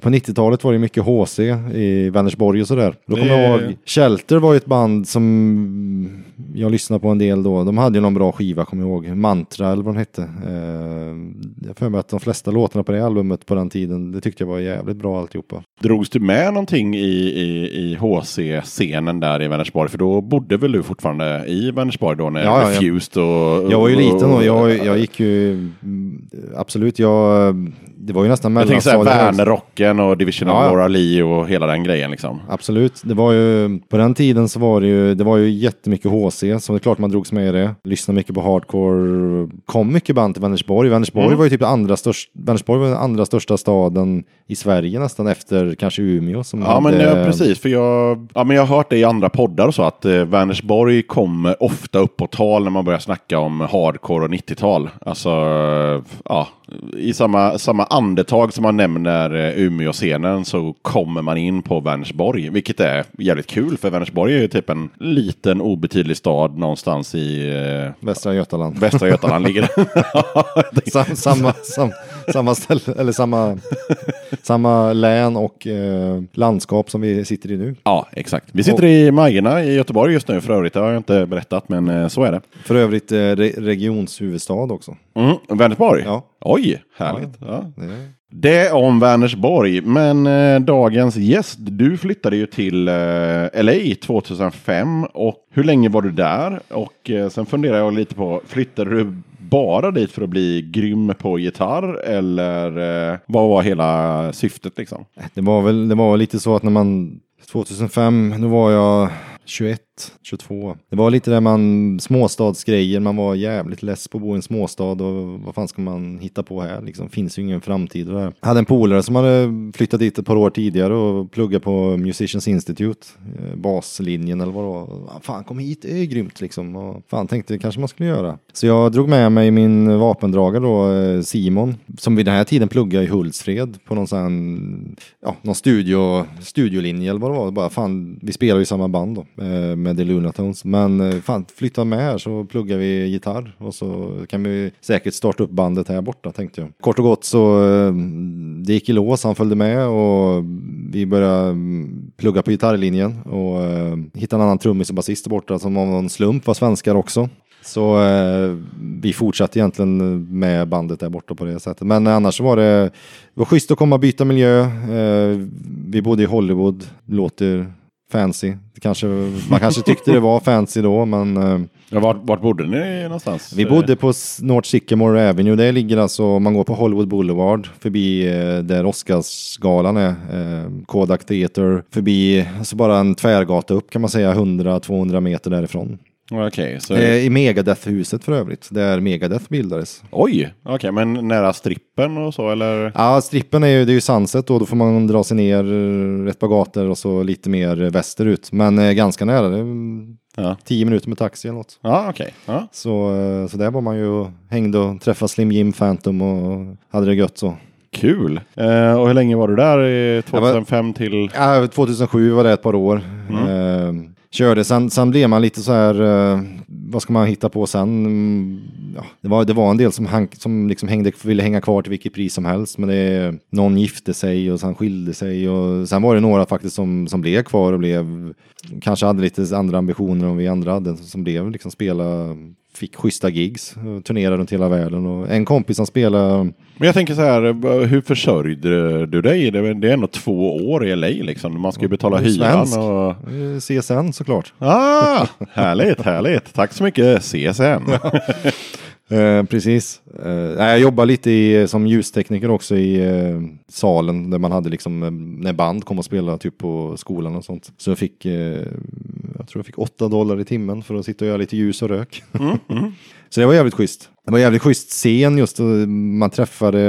Speaker 1: På 90-talet var det mycket HC i Vänersborg och sådär. Då kommer jag ihåg, Shelter var ju ett band som jag lyssnade på en del då. De hade ju någon bra skiva, kommer jag ihåg. Mantra eller vad den hette. Eh, jag för mig att de flesta låtarna på det albumet på den tiden, det tyckte jag var jävligt bra alltihopa.
Speaker 2: Drogs du med någonting i, i, i HC-scenen där i Vänersborg? För då bodde väl du fortfarande i Vänersborg då när
Speaker 1: Ja, ja.
Speaker 2: Refused och...
Speaker 1: Jag var ju liten och jag, jag gick ju, mm, absolut, jag, det var ju nästan
Speaker 2: Jag tänker såhär
Speaker 1: mellanstadiet.
Speaker 2: Värnerrocken och Division of. Laura Lee och hela den grejen liksom.
Speaker 1: Absolut, det var ju på den tiden så var det ju, det var ju jättemycket HC, så det är klart man drogs med i det. Lyssnade mycket på hardcore, kom mycket band till Vänersborg. Vänersborg
Speaker 2: Mm.
Speaker 1: var ju typ andra största, Vänersborg var den andra största staden i Sverige nästan efter kanske Umeå som
Speaker 2: Ja, men
Speaker 1: hade,
Speaker 2: ja, precis. För jag, ja, men jag har hört det i andra poddar och så att eh, Vänersborg kommer ofta upp på tal när man börjar snacka om hardcore och 90-tal. Alltså, ja, i samma, samma andetag som man nämner eh, Umeå-scenen så kommer man in på Vänersborg, vilket är jävligt kul för Vänersborg är ju typ en liten obetydlig stad någonstans i eh,
Speaker 1: Västra Götaland.
Speaker 2: Västra Götaland ligger. [LAUGHS]
Speaker 1: Sam, samma, sam, samma ställe, eller samma, samma län och eh, landskap som vi sitter i nu.
Speaker 2: Ja, exakt. Vi sitter i Majorna i Göteborg just nu för övrigt. Det har jag inte berättat, men eh, så är det.
Speaker 1: För övrigt eh, re, regionshuvudstad också.
Speaker 2: Mm, Vänersborg?
Speaker 1: Ja.
Speaker 2: Oj, härligt. Ja.
Speaker 1: Det,
Speaker 2: det om Vänersborg, men eh, dagens gäst, du flyttade ju till eh, LA 2005 och hur länge var du där? Och eh, sen funderar jag lite på, flyttade du bara dit för att bli grym på gitarr eller eh, vad var hela syftet liksom?
Speaker 1: det var väl det var lite så att när man 2005, då var jag 21, 22. Det var lite där man, småstadsgrejer, man var jävligt less på att bo i en småstad och vad fan ska man hitta på här liksom? Finns ju ingen framtid där. Jag hade en polare som hade flyttat dit ett par år tidigare och pluggat på Musicians Institute, eh, baslinjen eller vad det var. Fan kom hit, det är grymt liksom. Och fan tänkte kanske man skulle göra. Så jag drog med mig min vapendragare då, eh, Simon, som vid den här tiden pluggade i Hultsfred på någon sån, ja, någon studio, studiolinje eller vad det var. Bara fan, vi spelar ju i samma band då eh, med The Lunatones. Men eh, fan, flytta med här så pluggar vi gitarr och så kan vi säkert starta upp bandet här borta tänkte jag. Kort och gott så eh, det gick i lås, han följde med och vi började mm, plugga på gitarrlinjen och eh, hittade en annan trummis och basist där borta som av någon slump var svenskar också. Så eh, vi fortsatte egentligen med bandet där borta på det sättet. Men annars var det, det var schysst att komma och byta miljö. Eh, vi bodde i Hollywood, låter fancy. Det kanske, man kanske tyckte det var fancy då, men eh,
Speaker 2: Ja, vart, vart bodde ni någonstans?
Speaker 1: vi bodde på North Sycamore Avenue. Det ligger alltså, man går på Hollywood Boulevard, förbi eh, där Oscarsgalan är, eh, Kodak Theater, förbi, alltså bara en tvärgata upp kan man säga, 100-200 meter därifrån.
Speaker 2: Okej, så...
Speaker 1: Eh, I Megadeth-huset för övrigt, där Megadeth bildades.
Speaker 2: Oj, okej, men nära strippen och så eller?
Speaker 1: Ja, strippen är ju, det är ju Sunset då, då får man dra sig ner eh, ett par gator och så lite mer västerut. Men eh, ganska nära, det är mm,
Speaker 2: Ja,
Speaker 1: tio minuter med taxi eller något.
Speaker 2: ja okej. Ja.
Speaker 1: Så, eh, så där var man ju och hängde och träffade Slim Jim Phantom och hade det gött så.
Speaker 2: Kul. Eh, och hur länge var du där? Eh,
Speaker 1: Jag var-
Speaker 2: 2005 till?
Speaker 1: Ja, 2007 var det ett par år. Eh, körde, sen, sen blev man lite så här, eh, vad ska man hitta på sen? Mm, Ja, det, var, det var en del som, hank, som liksom hängde, ville hänga kvar till vilket pris som helst, men det, någon gifte sig och sen skilde sig och sen var det några faktiskt som, som blev kvar och blev, kanske hade lite andra ambitioner än vi andra hade, som blev liksom spela, fick schyssta gigs, och turnerade runt hela världen. Och en kompis som spelade
Speaker 2: men jag tänker så här, eh, hur försörjde du dig? Det är, ändå två år i LA liksom. Man ska ju betala hyran och...
Speaker 1: CSN såklart.
Speaker 2: Ah, härligt, härligt. Tack så mycket CSN.
Speaker 1: Eh, precis. Eh, jag jobbar lite i, som ljustekniker också i eh, salen där man hade liksom eh, när band kom och spelade typ på skolan och sånt. Så jag fick, eh, jag tror jag fick 8 dollar i timmen för att sitta och göra lite ljus och rök. [LAUGHS] så det var jävligt schysst. Det var jävligt schysst scen just man träffade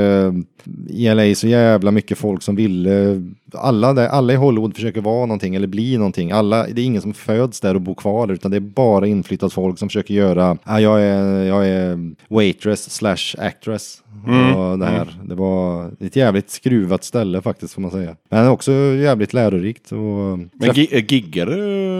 Speaker 1: i LA så jävla mycket folk som ville. Alla, där, alla i Hollywood försöker vara någonting eller bli någonting. Alla, det är ingen som föds där och bor kvar utan det är bara inflyttat folk som försöker göra. Ja, jag, är, jag är waitress slash actress. och det, här. det var ett jävligt skruvat ställe faktiskt får man säga. Men också jävligt lärorikt. Och
Speaker 2: Men gi- giggar du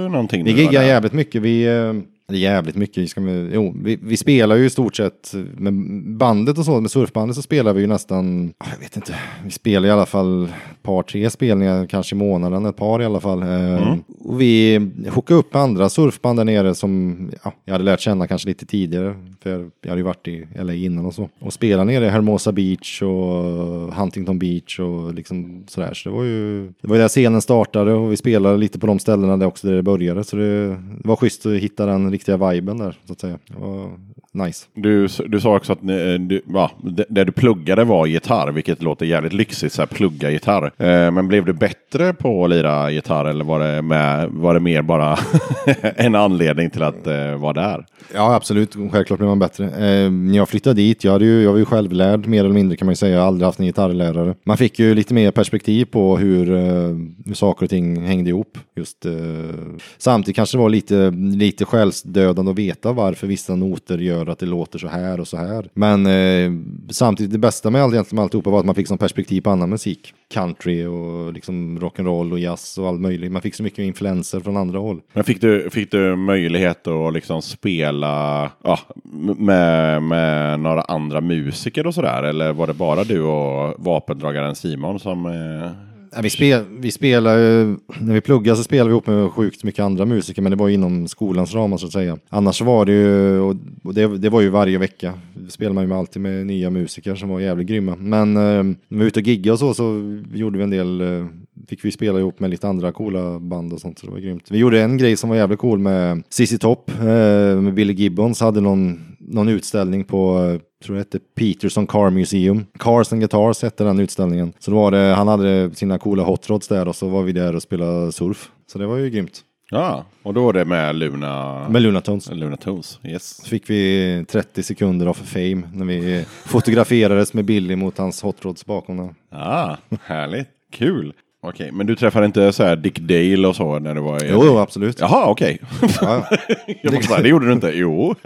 Speaker 2: någonting?
Speaker 1: vi giggar jävligt mycket. Vi, eh, Det är jävligt mycket. Vi, ska med, jo, vi, vi spelar ju i stort sett med bandet och så, med surfbandet så spelar vi ju nästan, ah, jag vet inte, vi spelar i alla fall ett par, tre spelningar kanske i månaden, ett par i alla fall. Eh, Och vi hookade upp med andra surfband där nere som ja, jag hade lärt känna kanske lite tidigare, för jag hade ju varit i LA innan och så. Och spela nere i Hermosa Beach och Huntington Beach och liksom sådär. Så det var ju, det var ju där scenen startade och vi spelade lite på de ställena där också där det började. Så det, det var schysst att hitta den riktiga viben där, så att säga. Det var nice.
Speaker 2: Du, du sa också att ni, du, ja, det, det du pluggade var gitarr, vilket låter jävligt lyxigt, så här, plugga gitarr. Eh, men blev du bättre på att lira gitarr eller var det, med, var det mer bara [LAUGHS] en anledning till att eh, vara där?
Speaker 1: Ja, absolut. Självklart blir man bättre. Eh, när jag flyttade dit, jag, ju, jag var ju självlärd mer eller mindre kan man ju säga. Jag har aldrig haft en gitarrlärare. Man fick ju lite mer perspektiv på hur, eh, hur saker och ting hängde ihop. Just, eh, samtidigt kanske det var lite, lite dödande att veta varför vissa noter gör att det låter så här och så här. Men eh, samtidigt, det bästa med allt med alltihopa var att man fick som perspektiv på annan musik. Country och liksom rock'n'roll och jazz och allt möjligt. Man fick så mycket influenser från andra håll.
Speaker 2: Men fick du, fick du möjlighet att liksom spela ja, med, med några andra musiker och sådär? Eller var det bara du och vapendragaren Simon som... Eh...
Speaker 1: Ja, vi, spel, vi spelar ju- när vi pluggade så spelade vi ihop med sjukt mycket andra musiker, men det var ju inom skolans ramar så att säga. Annars var det ju, och det, det var ju varje vecka, spelade man ju alltid med nya musiker som var jävligt grymma. Men eh, när vi var ute och giggade och så, så gjorde vi en del, eh, fick vi spela ihop med lite andra coola band och sånt, så det var grymt. Vi gjorde en grej som var jävligt cool med ZZ Top, eh, med Billy Gibbons, hade någon, någon utställning på eh, tror det hette Peterson Car Museum. Cars and Guitars hette den utställningen. Så då var det, han hade sina coola hot rods där och så var vi där och spelade surf. Så det var ju grymt.
Speaker 2: Ja, och då var det med Luna...
Speaker 1: Med Luna Tones.
Speaker 2: Luna Tones, yes.
Speaker 1: Så fick vi 30 sekunder av fame när vi fotograferades med Billy mot hans hot rods bakom där.
Speaker 2: Ah, härligt. Kul. Okej, men du träffade inte så här Dick Dale och så när du var i...
Speaker 1: Jo, jo, absolut. Ja,
Speaker 2: Jaha, okej.
Speaker 1: ja, [LAUGHS]
Speaker 2: Jag måste säga, det gjorde du inte. Jo. [LAUGHS]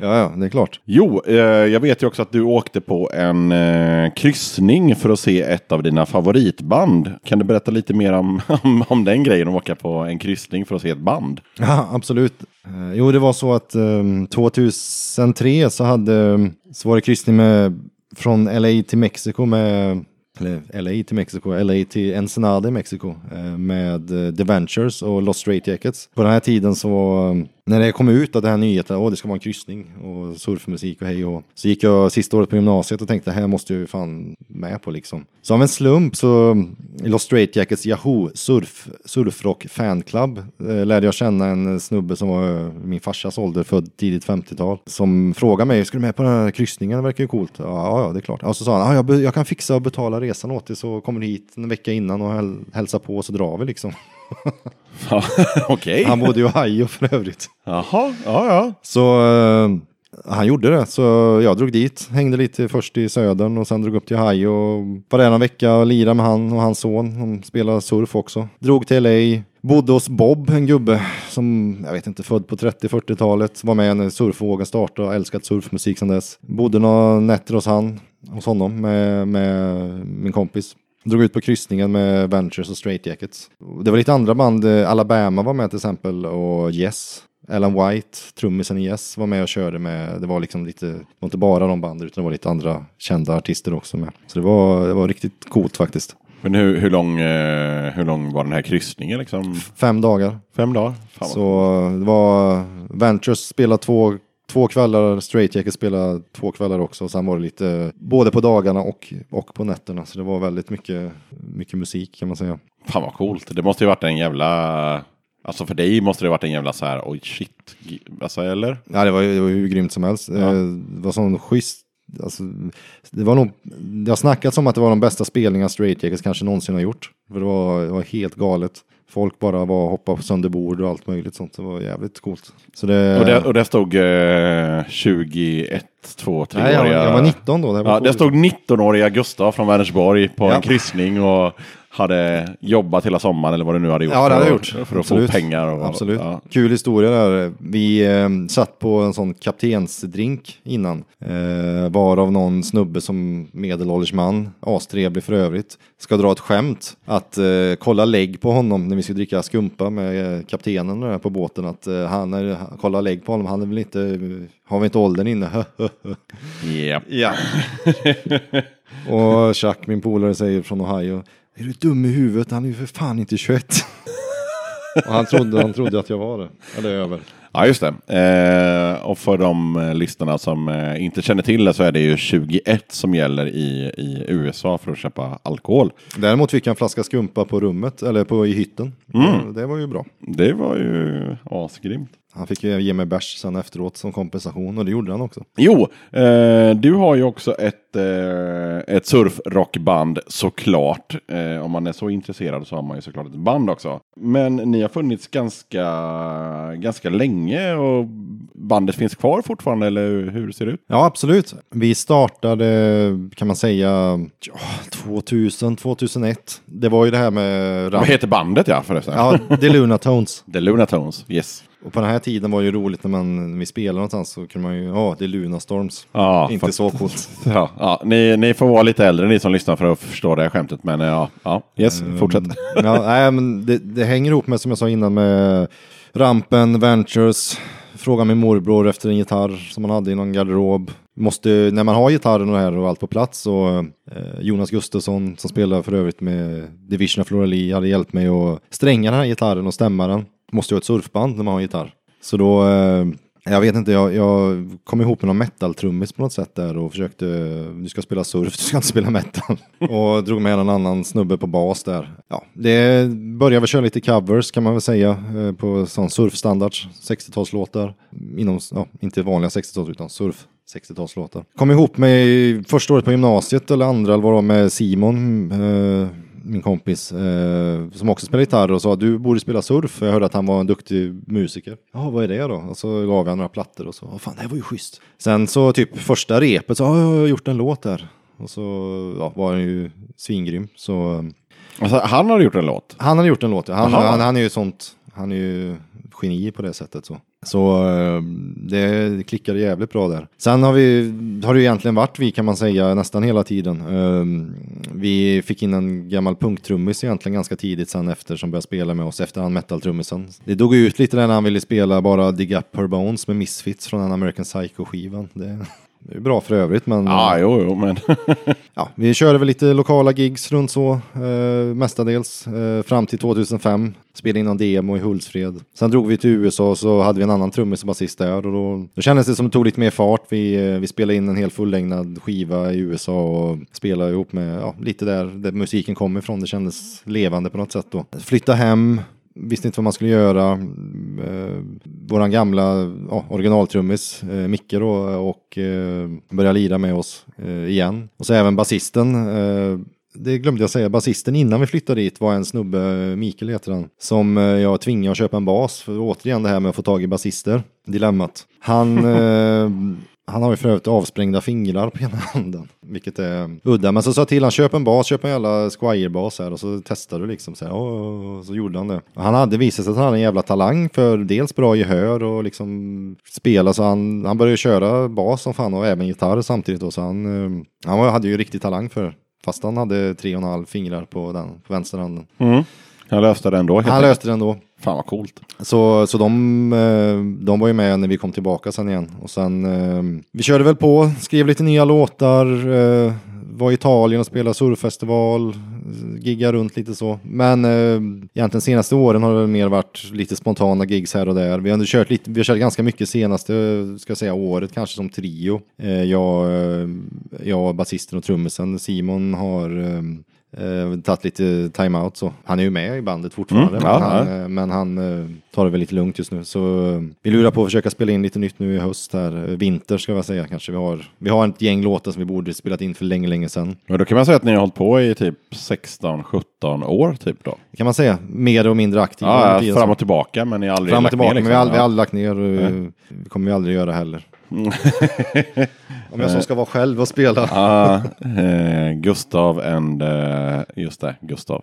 Speaker 1: ja, ja, det är klart.
Speaker 2: Jo, eh, jag vet ju också att du åkte på en eh, kryssning för att se ett av dina favoritband. Kan du berätta lite mer om, [LAUGHS] om, om den grejen, att åka på en kryssning för att se ett band?
Speaker 1: Ja, absolut. Eh, Jo, det var så att um, 2003 så, hade, så var det kryssning med, från LA till Mexiko med eller LA till Mexiko, LA till Ensenada i Mexiko eh, med eh, The Ventures och Lost Straight Jackets. På den här tiden så, eh, när det kom ut att det här nyheten, åh det ska vara en kryssning och surfmusik och hej och så gick jag sista året på gymnasiet och tänkte, det här måste jag ju fan med på liksom. Så av en slump så, i Lost Straight Jackets Yahoo surf, surfrock fanclub eh, lärde jag känna en snubbe som var eh, min farsas ålder, född tidigt 50-tal, som frågade mig, ska du med på den här kryssningen? Det verkar ju coolt. Ja, ja, det är klart. Och så sa han, ja, jag, jag kan fixa och betala resan åt dig så kommer du hit en vecka innan och häl hälsa på så drar vi liksom. [LAUGHS] [LAUGHS]
Speaker 2: Okej.
Speaker 1: Han bodde ju i Ohio för övrigt.
Speaker 2: Jaha, ja, ja.
Speaker 1: Så eh, han gjorde det, så jag drog dit, hängde lite först i södern och sen drog upp till Ohio och var där en vecka och lirade med han och hans son. De spelade surf också. Drog till LA, bodde hos Bob, en gubbe som, jag vet inte, född på 30-40-talet. Var med när surfvågen startade och älskat surfmusik sedan dess. Bodde några nätter hos han, hos honom med, med min kompis. Drog ut på kryssningen med Ventures och Straight Jackets. Det var lite andra band, eh, Alabama var med till exempel och Yes. Alan White, trummisen i Yes, var med och körde med, det var liksom lite, det var inte bara de banden utan det var lite andra kända artister också med. Så det var, det var riktigt coolt faktiskt.
Speaker 2: Men hur, hur, lång, eh, hur lång var den här kryssningen liksom?
Speaker 1: Fem dagar.
Speaker 2: Fem dagar? Fan
Speaker 1: Så det var, Ventures spelade två, två kvällar, Straight Jackets spelade två kvällar också. Och sen var det lite, både på dagarna och, och på nätterna. Så det var väldigt mycket, mycket musik kan man säga.
Speaker 2: Fan vad coolt. Det måste ju varit en jävla... Alltså för dig måste det varit en jävla så här, oj shit. Alltså eller?
Speaker 1: Ja, det var, det var hur grymt som helst.
Speaker 2: Ja.
Speaker 1: Eh, Det var sån schysst. Alltså, det var nog, det har snackats om att det var de bästa spelningar Straight Jackets kanske någonsin har gjort. För det var, det var helt galet. Folk bara var och hoppade sönder bord och allt möjligt sånt. Det var jävligt coolt. Så det,
Speaker 2: Och där, och där stod eh, 21, 2, 3
Speaker 1: nej, jag, jag var 19 då. Det var
Speaker 2: Ja, där stod 19-åriga Gustav från Vänersborg på
Speaker 1: Ja.
Speaker 2: en kryssning och hade jobbat hela sommaren eller vad du nu hade gjort.
Speaker 1: Ja, det hade jag gjort.
Speaker 2: För att
Speaker 1: Absolut.
Speaker 2: få pengar. Och,
Speaker 1: Absolut.
Speaker 2: Ja.
Speaker 1: Kul historia där. Vi eh, satt på en sån kaptensdrink innan. Eh, varav någon snubbe som medelålders man, astrevlig för övrigt, ska dra ett skämt. Att eh, kolla lägg på honom när vi ska dricka skumpa med eh, kaptenen där på båten. Att eh, han är, kolla lägg på honom, han är väl inte, har vi inte åldern inne? [LAUGHS] Ja. [LAUGHS] Och Chuck, min polare, säger från Ohio. Är du dum i huvudet? Han är ju för fan inte 21. Och han trodde, han trodde att jag var det. Eller över.
Speaker 2: Ja, just det. Eh, och för de eh, lyssnarna som eh, inte känner till det så är det ju 21 som gäller i, i USA för att köpa alkohol.
Speaker 1: Däremot fick jag en flaska skumpa på rummet, eller på, i hytten.
Speaker 2: Mm.
Speaker 1: Det var ju bra.
Speaker 2: Det var ju asgrymt.
Speaker 1: Han fick ju ge mig bärs sen efteråt som kompensation och det gjorde han också.
Speaker 2: Jo, eh, du har ju också ett, eh, ett surfrockband såklart. Eh, om man är så intresserad så har man ju såklart ett band också. Men ni har funnits ganska, ganska länge och bandet finns kvar fortfarande eller hur ser det ut?
Speaker 1: Ja, absolut. Vi startade, kan man säga, ja, 2000, 2001. Det var ju det här med
Speaker 2: Vad
Speaker 1: ramp.
Speaker 2: heter bandet ja förresten?
Speaker 1: Ja, The Luna Tones. [LAUGHS]
Speaker 2: The Luna Tones, yes.
Speaker 1: Och på den här tiden var det ju roligt när man när vi spelade någonstans så kunde man ju, ja, det är Luna Storms.
Speaker 2: Ja,
Speaker 1: Inte
Speaker 2: fast-
Speaker 1: så coolt. [LAUGHS]
Speaker 2: Ja, ja, ni, ni får vara lite äldre ni som lyssnar för att förstå det här skämtet. Men ja, ja yes, fortsätt.
Speaker 1: Ja, nej, men det, det hänger ihop med, som jag sa innan, med Rampen, Ventures, Fråga min morbror efter en gitarr som han hade i någon garderob. Måste, när man har gitarren och det här och allt på plats så eh, Jonas Gustafsson som spelar för övrigt med Division of Florali hade hjälpt mig att stränga den här gitarren och stämma den. Måste ju ha ett surfband när man har gitarr. Så då, eh, jag vet inte, jag, jag kom ihop med någon metal-trummis på något sätt där och försökte, du ska spela surf, [LAUGHS] du ska inte spela metal. och drog med en annan snubbe på bas där. Ja, det började väl köra lite covers kan man väl säga eh, på sån surfstandards, 60-talslåtar. Inom, ja, inte vanliga 60-tals utan surf. 60-talslåtar. Kom ihop med första året på gymnasiet eller andra eller vad det var med Simon, eh, min kompis, eh, som också spelar gitarr och sa du borde spela surf. Jag hörde att han var en duktig musiker. Ja, vad är det då? Och så gav jag några plattor och så, vad fan, det här var ju schysst. Sen så typ första repet så ja, jag har gjort en låt där. Och så ja, var han ju svingrym. Så
Speaker 2: Alltså, han har gjort en låt.
Speaker 1: han har gjort en låt. ja. Han, han, han är ju sånt, han är ju geni på det sättet så. Så eh, det klickade jävligt bra där. Sen har vi, har det ju egentligen varit vi kan man säga nästan hela tiden. Ehm, vi fick in en gammal punktrummis egentligen ganska tidigt sen efter som började spela med oss efter han metal-trummisen. Det dog ut lite där när han ville spela bara Dig Up Her Bones med Misfits från den American Psycho-skivan. Det, det är bra för övrigt men...
Speaker 2: Ja, jo, jo, men [LAUGHS]
Speaker 1: Ja, vi körde väl lite lokala gigs runt så, eh, mestadels, eh, fram till 2005. Spelade in en demo i Hultsfred. Sen drog vi till USA och så hade vi en annan trummis och basist där och då, då kändes det som det tog lite mer fart. Vi, eh, vi spelade in en hel fullängdad skiva i USA och spelade ihop med, ja, lite där, där musiken kom ifrån. Det kändes levande på något sätt då. Flytta hem, visste inte vad man skulle göra. Eh, våran gamla ja, originaltrummis, eh, Micke då, och eh, började lira med oss eh, igen. Och så även basisten. Eh, det glömde jag säga, basisten innan vi flyttade dit var en snubbe, eh, Mikael heter han, som eh, jag tvingade att köpa en bas. För återigen det här med att få tag i basister, dilemmat. Han, [LAUGHS] eh, han har ju för övrigt avsprängda fingrar på ena handen, vilket är udda. Men så sa jag till han, köp en bas, köp en jävla Squire-bas här och så testar du liksom. Så, här, "Åh", så gjorde han det. Och Han hade visat sig att han hade en jävla talang för dels bra gehör och liksom spela. Så han, han började köra bas som fan och även gitarr samtidigt. Då, så han, eh, han hade ju riktig talang för det. Fast han hade tre och en halv fingrar på den på vänsterhanden.
Speaker 2: mm. han löste det ändå.
Speaker 1: Han löste det ändå.
Speaker 2: Fan vad coolt.
Speaker 1: Så, så de, eh, de var ju med när vi kom tillbaka sen igen. Och sen, eh, vi körde väl på, skrev lite nya låtar, eh, var i Italien och spelade surffestival, giggade runt lite så. Men egentligen senaste åren har det mer varit lite spontana gigs här och där. Vi har ändå kört lite, vi har kört ganska mycket senaste, ska jag säga, året kanske som trio. Jag, jag, basisten och trummisen Simon har eh, Eh, tagit lite time-out så. Han är ju med i bandet fortfarande.
Speaker 2: Mm,
Speaker 1: men, han, eh, men han eh, tar det väl lite lugnt just nu. Så eh, vi lurar på att försöka spela in lite nytt nu i höst här. Eh, Vinter ska jag säga kanske. Vi har, vi har ett gäng låtar som vi borde spelat in för länge, länge sedan.
Speaker 2: Men då kan man säga att ni har hållit på i typ 16-17 år typ då.
Speaker 1: Kan man säga. Mer och mindre aktiva.
Speaker 2: Ja, ja, fram och tillbaka men ni har aldrig
Speaker 1: fram och
Speaker 2: lagt
Speaker 1: tillbaka.
Speaker 2: ner,
Speaker 1: Men vi har aldrig,
Speaker 2: ja.
Speaker 1: aldrig lagt ner. eh, Det kommer vi aldrig göra heller. [LAUGHS] Om jag som ska vara själv och spela.
Speaker 2: Ja, eh, Gustav and... Eh, just det, Gustav.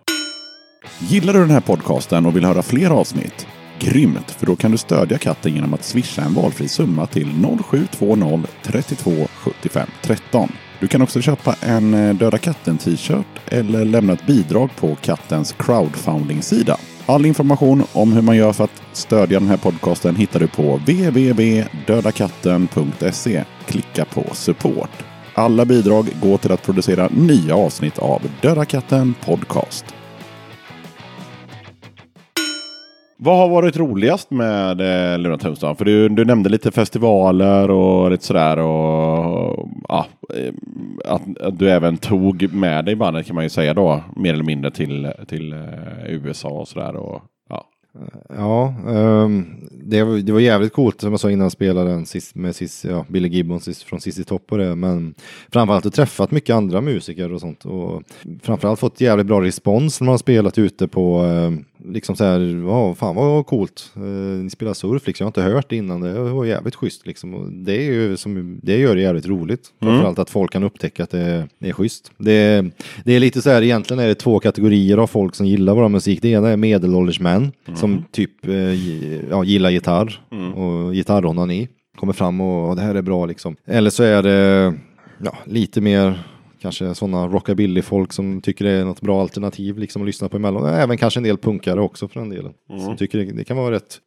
Speaker 2: Gillar du den här podcasten och vill höra fler avsnitt? Grymt, för då kan du stödja katten genom att swisha en valfri summa till 0720 32 75 13. Du kan också köpa en eh, Döda katten t-shirt eller lämna ett bidrag på kattens crowdfunding-sida. All information om hur man gör för att stödja den här podcasten hittar du på www.dödakatten.se. Klicka på support. Alla bidrag går till att producera nya avsnitt av Döda katten Podcast. Vad har varit roligast med eh, Luna Tunes För du, du nämnde lite festivaler och lite sådär. Och, ja, eh, att, att, du även tog med dig bandet kan man ju säga då. Mer eller mindre till, till eh, USA och sådär. Och, ja.
Speaker 1: Ja, um, det, var, det var jävligt coolt som jag sa innan spelaren sist, med sist, ja, Billy Gibbon sist, från Sissi Topp och det. Men framförallt att träffat mycket andra musiker och sånt. Och framförallt fått jävligt bra respons när man har spelat ute på um, liksom så här, ja fan vad coolt. Eh, ni spelar surf liksom, jag har inte hört det innan, det var jävligt schysst liksom. Och det, är ju som, det gör det jävligt roligt. Mm. Framförallt att folk kan upptäcka att det, det är schysst. Det, det är lite så här, egentligen är det två kategorier av folk som gillar vår musik. Det ena är medelålders män mm. som typ eh, ja, gillar gitarr mm. och gitarronani. Kommer fram och, och det här är bra liksom. Eller så är det ja, lite mer kanske sådana rockabilly-folk som tycker det är något bra alternativ liksom att lyssna på emellan. Även kanske en del punkare också för den delen. Mm. Som tycker det, det, kan vara rätt,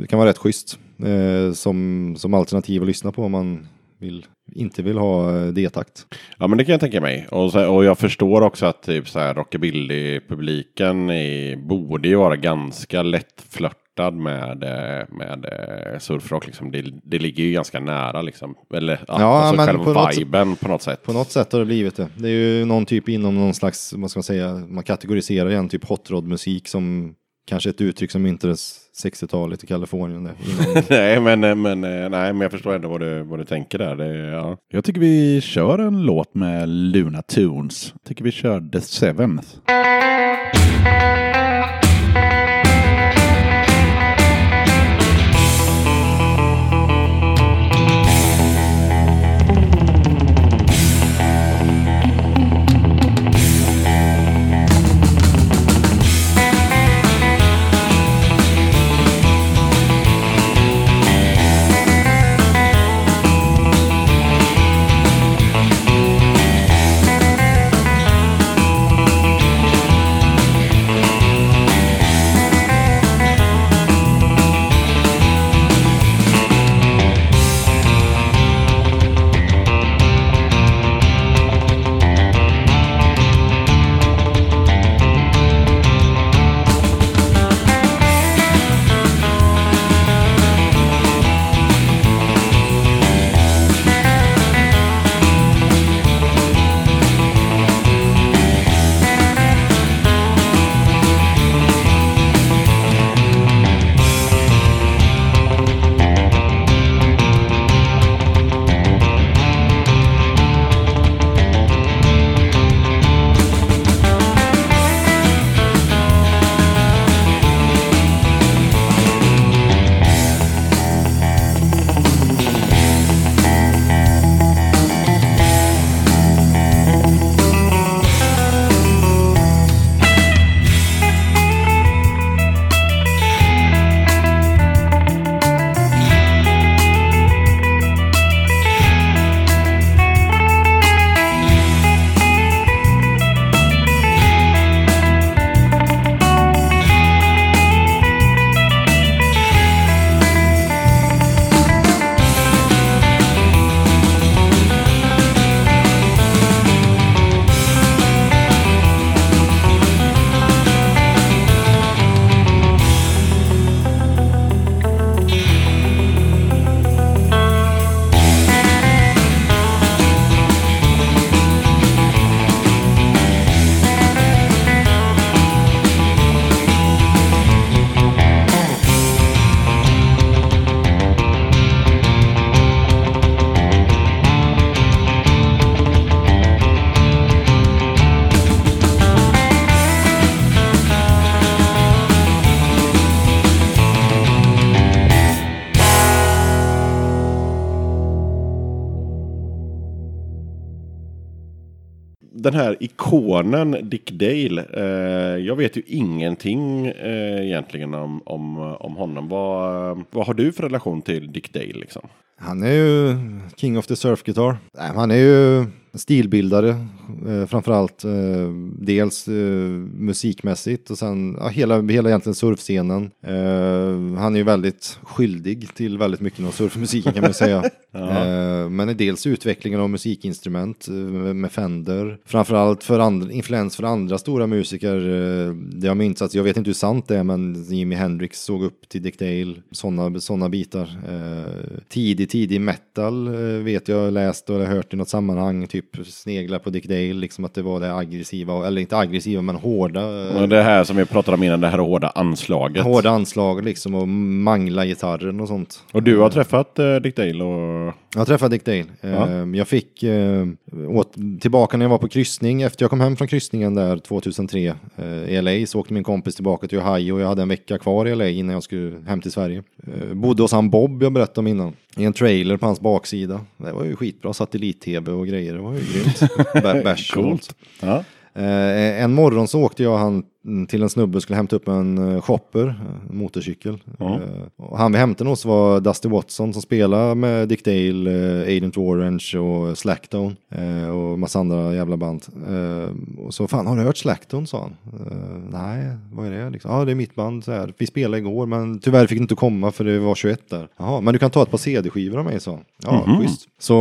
Speaker 1: det kan vara rätt schysst eh, som, som alternativ att lyssna på om man vill, inte vill ha eh, D-takt.
Speaker 2: Ja men det kan jag tänka mig. Och, så, och jag förstår också att typ så här rockabilly-publiken borde ju vara ganska lättflört flörtad med, eh, med eh, surfrock. Liksom. Det, det ligger ju ganska nära liksom. Eller ja, alltså men själva på viben något, på något sätt.
Speaker 1: På något sätt har det blivit det. Det är ju någon typ inom någon slags, vad ska man säga, man kategoriserar igen typ hot rod musik som kanske ett uttryck som myntades 60-talet i Kalifornien. [LAUGHS]
Speaker 2: nej, men, eh, men, nej, men jag förstår ändå vad du, vad du tänker där. Det, ja. Jag tycker vi kör en låt med Luna Tunes. Jag tycker vi kör The Seventh. Sonen Dick Dale. Eh, jag vet ju ingenting eh, egentligen om, om, om honom. Vad, vad har du för relation till Dick Dale liksom?
Speaker 1: Han är ju King of the Surf Guitar. Nej, han är ju stilbildare, eh, framförallt eh, dels eh, musikmässigt och sen ja, hela, hela egentligen surfscenen. Eh, han är ju väldigt skyldig till väldigt mycket av surfmusiken kan man säga. [LAUGHS] eh, men dels utvecklingen av musikinstrument eh, med Fender, framförallt för andra, influens för andra stora musiker. Eh, det har minns att jag vet inte hur sant det är, men Jimi Hendrix såg upp till Dick Dale, sådana såna bitar. Eh, tidig, tidig metal vet jag läst och hört i något sammanhang, typ snegla på Dick Dale, liksom att det var det aggressiva, eller inte aggressiva men hårda.
Speaker 2: Och Det här som vi pratade om innan, det här hårda anslaget.
Speaker 1: Hårda anslag liksom och mangla gitarren och sånt.
Speaker 2: Och du har träffat eh, Dick Dale och...
Speaker 1: Jag träffade Dick Dale.
Speaker 2: Ja.
Speaker 1: Eh, Jag fick eh, åt, tillbaka när jag var på kryssning. Efter jag kom hem från kryssningen där 2003 eh, i LA så åkte min kompis tillbaka till Ohio. Jag hade en vecka kvar i LA innan jag skulle hem till Sverige. Eh, Bodde hos han Bob jag berättade om innan. I en trailer på hans baksida. Det var ju skitbra. Satellit-tv och grejer. Det var ju grymt. [LAUGHS] Bä- Bärs och
Speaker 2: Coolt. Ja.
Speaker 1: Eh, en morgon så åkte jag han mm, till en snubbe och skulle hämta upp en eh, shopper, en motorcykel. Eh, och han vi hämtade hos var Dusty Watson som spelar med Dick Dale, Agent Orange och Slackdown och massa andra jävla band. Och så fan, har du hört Slackdown? sa han. Nej, vad är det? Liksom, ja, det är mitt band. Så här. Vi spelade igår, men tyvärr fick du inte komma för det var 21 där. Jaha, men du kan ta ett par CD-skivor av mig, sa han. Ja,
Speaker 2: Mhm.
Speaker 1: schysst. Så,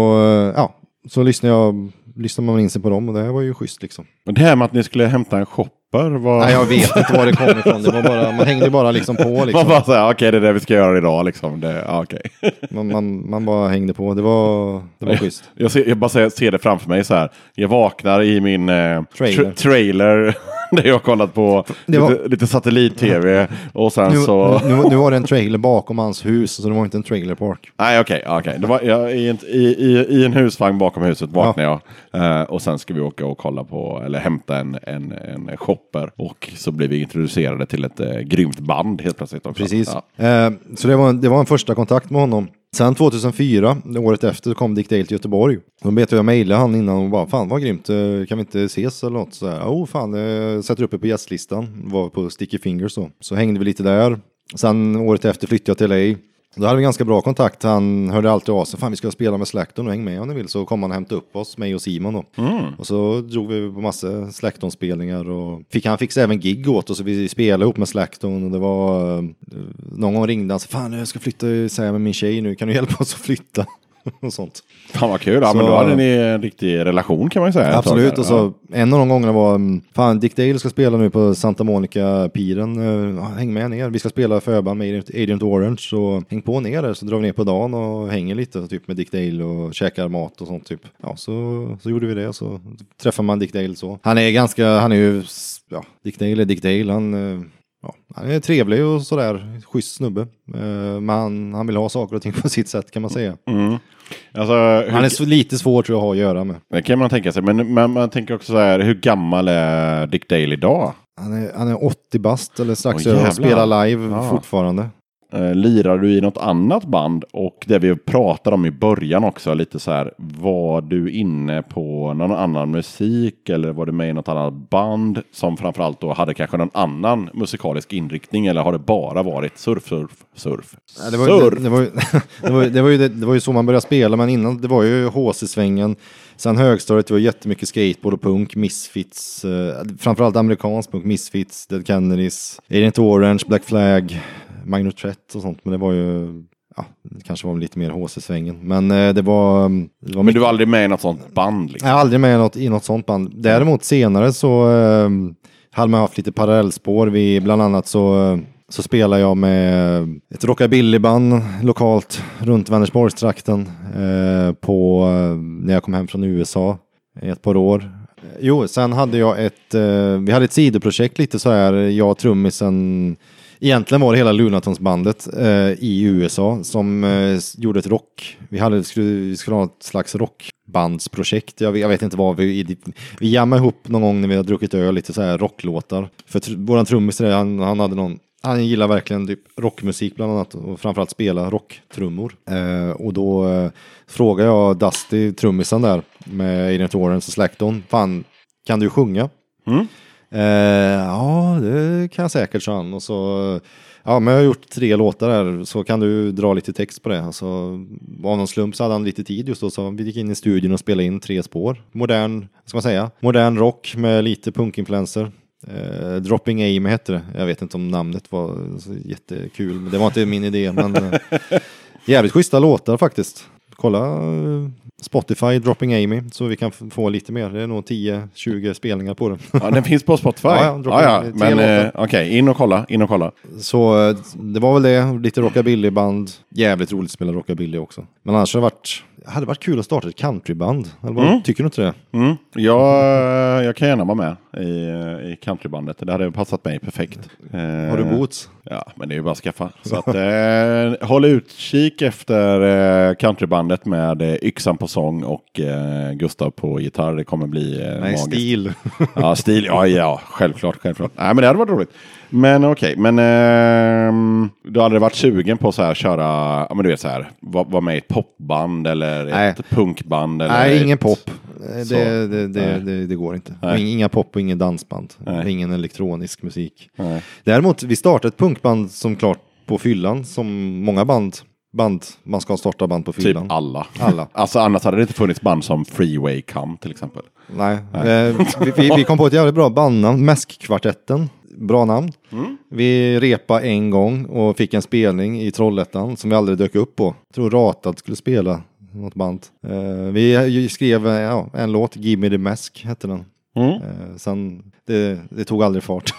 Speaker 1: ja, så lyssnade jag lyssnade man in sig på dem och det här var ju schysst liksom.
Speaker 2: Men det här med att ni skulle hämta en shopper var...
Speaker 1: Nej, jag vet inte var det kom ifrån. Det var bara, man hängde bara liksom på.
Speaker 2: Man
Speaker 1: Liksom.
Speaker 2: bara säger okej det är det vi ska göra idag liksom. Det, okej. [LAUGHS]
Speaker 1: Man, man, man bara hängde på. Det var, det var schysst.
Speaker 2: Jag, ser, jag bara ser, ser det framför mig så här. Jag vaknar i min eh,
Speaker 1: Trailer.
Speaker 2: tra- trailer [LAUGHS] där jag kollat på
Speaker 1: Det var-
Speaker 2: lite, lite satellit-tv [LAUGHS] och sen
Speaker 1: Nu,
Speaker 2: så...
Speaker 1: nu, nu var det en trailer bakom hans hus, så det var inte en trailerpark.
Speaker 2: Nej okej, okej. Det var, jag, i, en- i, i, I en husvagn bakom huset vaknade jag. Eh, och sen ska vi åka och kolla på, eller hämta en, en, en shopper. Och så blir vi introducerade till ett eh, grymt band helt plötsligt också.
Speaker 1: Precis.
Speaker 2: Ja.
Speaker 1: Eh, så det var, det var en första kontakt med honom. Sen 2004, året efter, kom Dick Dale till Göteborg. Då vet jag mejlade han innan och bara, fan vad grymt, eh, kan vi inte ses eller något? Så här, oh fan, jag sätter upp er på gästlistan. Var på Sticky Fingers då. Så hängde vi lite där. Sen året efter flyttade jag till LA. Då hade vi ganska bra kontakt. Han hörde alltid av sig. Fan vi ska spela med Slackton och häng med om ni vill. Så kom han och hämtade upp oss, mig och Simon då. Och så drog vi på massa Slackton-spelningar. Och fick, han fixade även gig åt oss. Så vi spelade ihop med Slackton. Och det var... eh, Någon gång ringde han så Fan jag ska flytta isär med min tjej nu. Kan du hjälpa oss att flytta? [LAUGHS] och sånt.
Speaker 2: Fan vad kul. Ja,
Speaker 1: Så-
Speaker 2: men då hade ni en riktig relation kan man ju säga.
Speaker 1: Absolut, och så en av de gångerna var, mm, fan Dick Dale ska spela nu på Santa Monica-piren, Eh, häng med ner, vi ska spela förband med Agent- Orange, så häng på ner så drar vi ner på dagen och hänger lite typ med Dick Dale och käkar mat och sånt typ. Ja, så, så gjorde vi det, så träffar man Dick Dale så. Han är ganska, han är ju, ja, Dick Dale är Dick Dale, han eh, Ja, han är trevlig och sådär, schysst snubbe. Eh, Men han, han vill ha saker och ting på sitt sätt kan man säga.
Speaker 2: Mm. Alltså, hur,
Speaker 1: Han är så lite svår tror jag att ha att göra med.
Speaker 2: Det kan man tänka sig. Men man, man tänker också så här, hur gammal är Dick Dale idag?
Speaker 1: Han är, han är 80 bast eller strax över
Speaker 2: jävlar.
Speaker 1: spelar live
Speaker 2: Ja.
Speaker 1: fortfarande.
Speaker 2: Eh, lirar du i något annat band? Och det vi pratade om i början också, lite så här, var du inne på någon annan musik eller var du med i något annat band som framförallt då hade kanske någon annan musikalisk inriktning eller har det bara varit surf, surf, surf?
Speaker 1: Ja, Det var, ju-
Speaker 2: surf!
Speaker 1: det, det, var, ju- [LAUGHS] det, var, ju- det, var ju, det, det var ju så man började spela, men innan det var ju HC-svängen. Sen högstadiet det var jättemycket skateboard och punk, Misfits, eh, framförallt amerikansk punk, Misfits, Dead Kennedys, Agent Orange, Black Flag, Magnus Trett och sånt. Men det var ju, ja, det kanske var lite mer HC-svängen. Men eh, det var... Det var
Speaker 2: Men du var aldrig med i något sånt band liksom?
Speaker 1: Jag är aldrig med i något, i något sånt band. Däremot senare så eh, hade man haft lite parallellspår. Vi, bland annat så, så spelar jag med ett rockabillyband lokalt runt Vänersborgstrakten eh, på, eh, när jag kom hem från USA i ett par år. Jo, sen hade jag ett, eh, vi hade ett sidoprojekt lite så här, jag och trummisen Egentligen var det hela Lunatons-bandet eh, i USA som eh, gjorde ett rock. Vi, hade, skulle, vi skulle ha ett slags rockbandsprojekt. Jag, vet- jag vet inte vad vi... Vi jammade ihop någon gång när vi hade druckit öl, lite så här rocklåtar. För tr- våran trummis, han, han hade någon... Han gillar verkligen typ rockmusik bland annat och framförallt spela rocktrummor. Eh, och då eh, frågade jag Dusty, trummisen där med Agent Orange och Slackton. Fan, kan du sjunga?
Speaker 2: Mm.
Speaker 1: Eh, ja, det kan jag säkert, sa han. Och så, ja, men jag har gjort tre låtar här, så kan du dra lite text på det. Alltså, av någon slump så hade han lite tid just då, så vi gick in i studion och spelade in tre spår. Modern, ska man säga, modern rock med lite punkinfluenser. Eh, Dropping Aim hette det. Jag vet inte om namnet var jättekul, men det var inte min idé. Men eh, [LAUGHS] jävligt schyssta låtar faktiskt. Kolla eh, Spotify, Dropping Amy, så vi kan få lite mer. Det är nog 10-20 spelningar på den.
Speaker 2: Ja, den [LAUGHS] finns på Spotify.
Speaker 1: Ja,
Speaker 2: Ja,
Speaker 1: ja.
Speaker 2: Men eh, okej, in och kolla, in och kolla.
Speaker 1: Så eh, det var väl det, lite rockabillyband. Jävligt roligt att spela rockabilly också. Men annars har det varit, hade varit kul att starta ett countryband. Eller vad, Tycker du inte det?
Speaker 2: Mm. Jag, jag kan gärna vara med i, i countrybandet. Det hade passat mig perfekt.
Speaker 1: Har du boots?
Speaker 2: Ja, men det är ju bara att skaffa. Så att, eh, håll utkik efter eh, countrybandet med eh, Yxan på sång och eh, Gustav på gitarr. Det kommer bli eh,
Speaker 1: Nej,
Speaker 2: magiskt.
Speaker 1: stil.
Speaker 2: Ja, stil. Ja, ja, självklart, självklart. Nej, men det hade varit roligt. Men okej, men ehm, du hade varit sugen på så här köra, ja men du vet så här, vara var med i ett popband eller
Speaker 1: Nej.
Speaker 2: ett punkband? Eller
Speaker 1: Nej,
Speaker 2: ett,
Speaker 1: ingen pop. Eh. Det, det, det,
Speaker 2: Nej.
Speaker 1: det, går inte.
Speaker 2: Nej.
Speaker 1: Inga pop och ingen dansband.
Speaker 2: Nej.
Speaker 1: Ingen elektronisk musik.
Speaker 2: Nej.
Speaker 1: Däremot, vi startade ett punkband som klart på fyllan, som många band, band man ska starta band på
Speaker 2: Typ
Speaker 1: fyllan.
Speaker 2: alla.
Speaker 1: Alla. [LAUGHS]
Speaker 2: Alltså annars hade det inte funnits band som Freeway Come till exempel.
Speaker 1: Nej, Eh, vi, vi, vi kom på ett jävligt bra bandnamn, Mäskkvartetten. Bra namn.
Speaker 2: Mm.
Speaker 1: Vi repa en gång och fick en spelning i Trollhättan som vi aldrig dök upp på. Jag tror Ratad skulle spela något band. Eh, vi skrev ja, en låt, Give Me The Mask hette den.
Speaker 2: Mm.
Speaker 1: Eh, sen, det, det tog aldrig fart.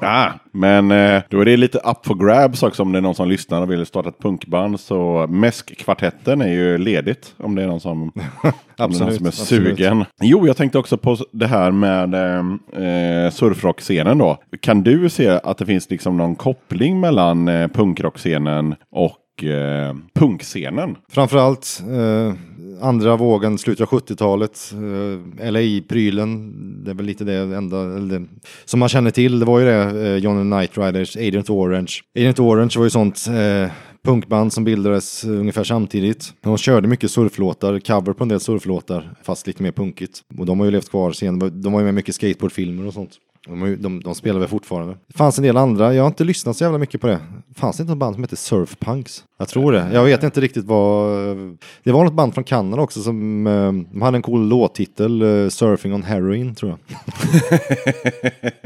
Speaker 2: Ja, [LAUGHS] men eh, då är det lite up for grabs också om det är någon som lyssnar och vill starta ett punkband. Så Mäskkvartetten är ju ledigt om det är någon som, [LAUGHS] om det är någon
Speaker 1: Absolut,
Speaker 2: som är
Speaker 1: absolut.
Speaker 2: sugen. Jo, jag tänkte också på det här med eh, eh, surfrockscenen då. Kan du se att det finns liksom någon koppling mellan eh, punkrockscenen och eh, punkscenen?
Speaker 1: Framförallt eh, andra vågen, slutet av 70-talet, eh, LA-prylen, det är väl lite det enda eller som man känner till. Det var ju det, eh, Johnny Knight Riders, Agent Orange. Agent Orange var ju sånt eh, punkband som bildades ungefär samtidigt. De körde mycket surflåtar, cover på en del surflåtar, fast lite mer punkigt. Och de har ju levt kvar sen, de var ju med mycket skateboardfilmer och sånt. De, de, de spelar väl fortfarande. Det fanns en del andra, jag har inte lyssnat så jävla mycket på det. Fanns det inte något band som hette Surfpunks? Jag tror det. Jag vet inte riktigt vad... Det var något band från Kanada också som... eh, De hade en cool låttitel, eh, Surfing on Heroin tror jag.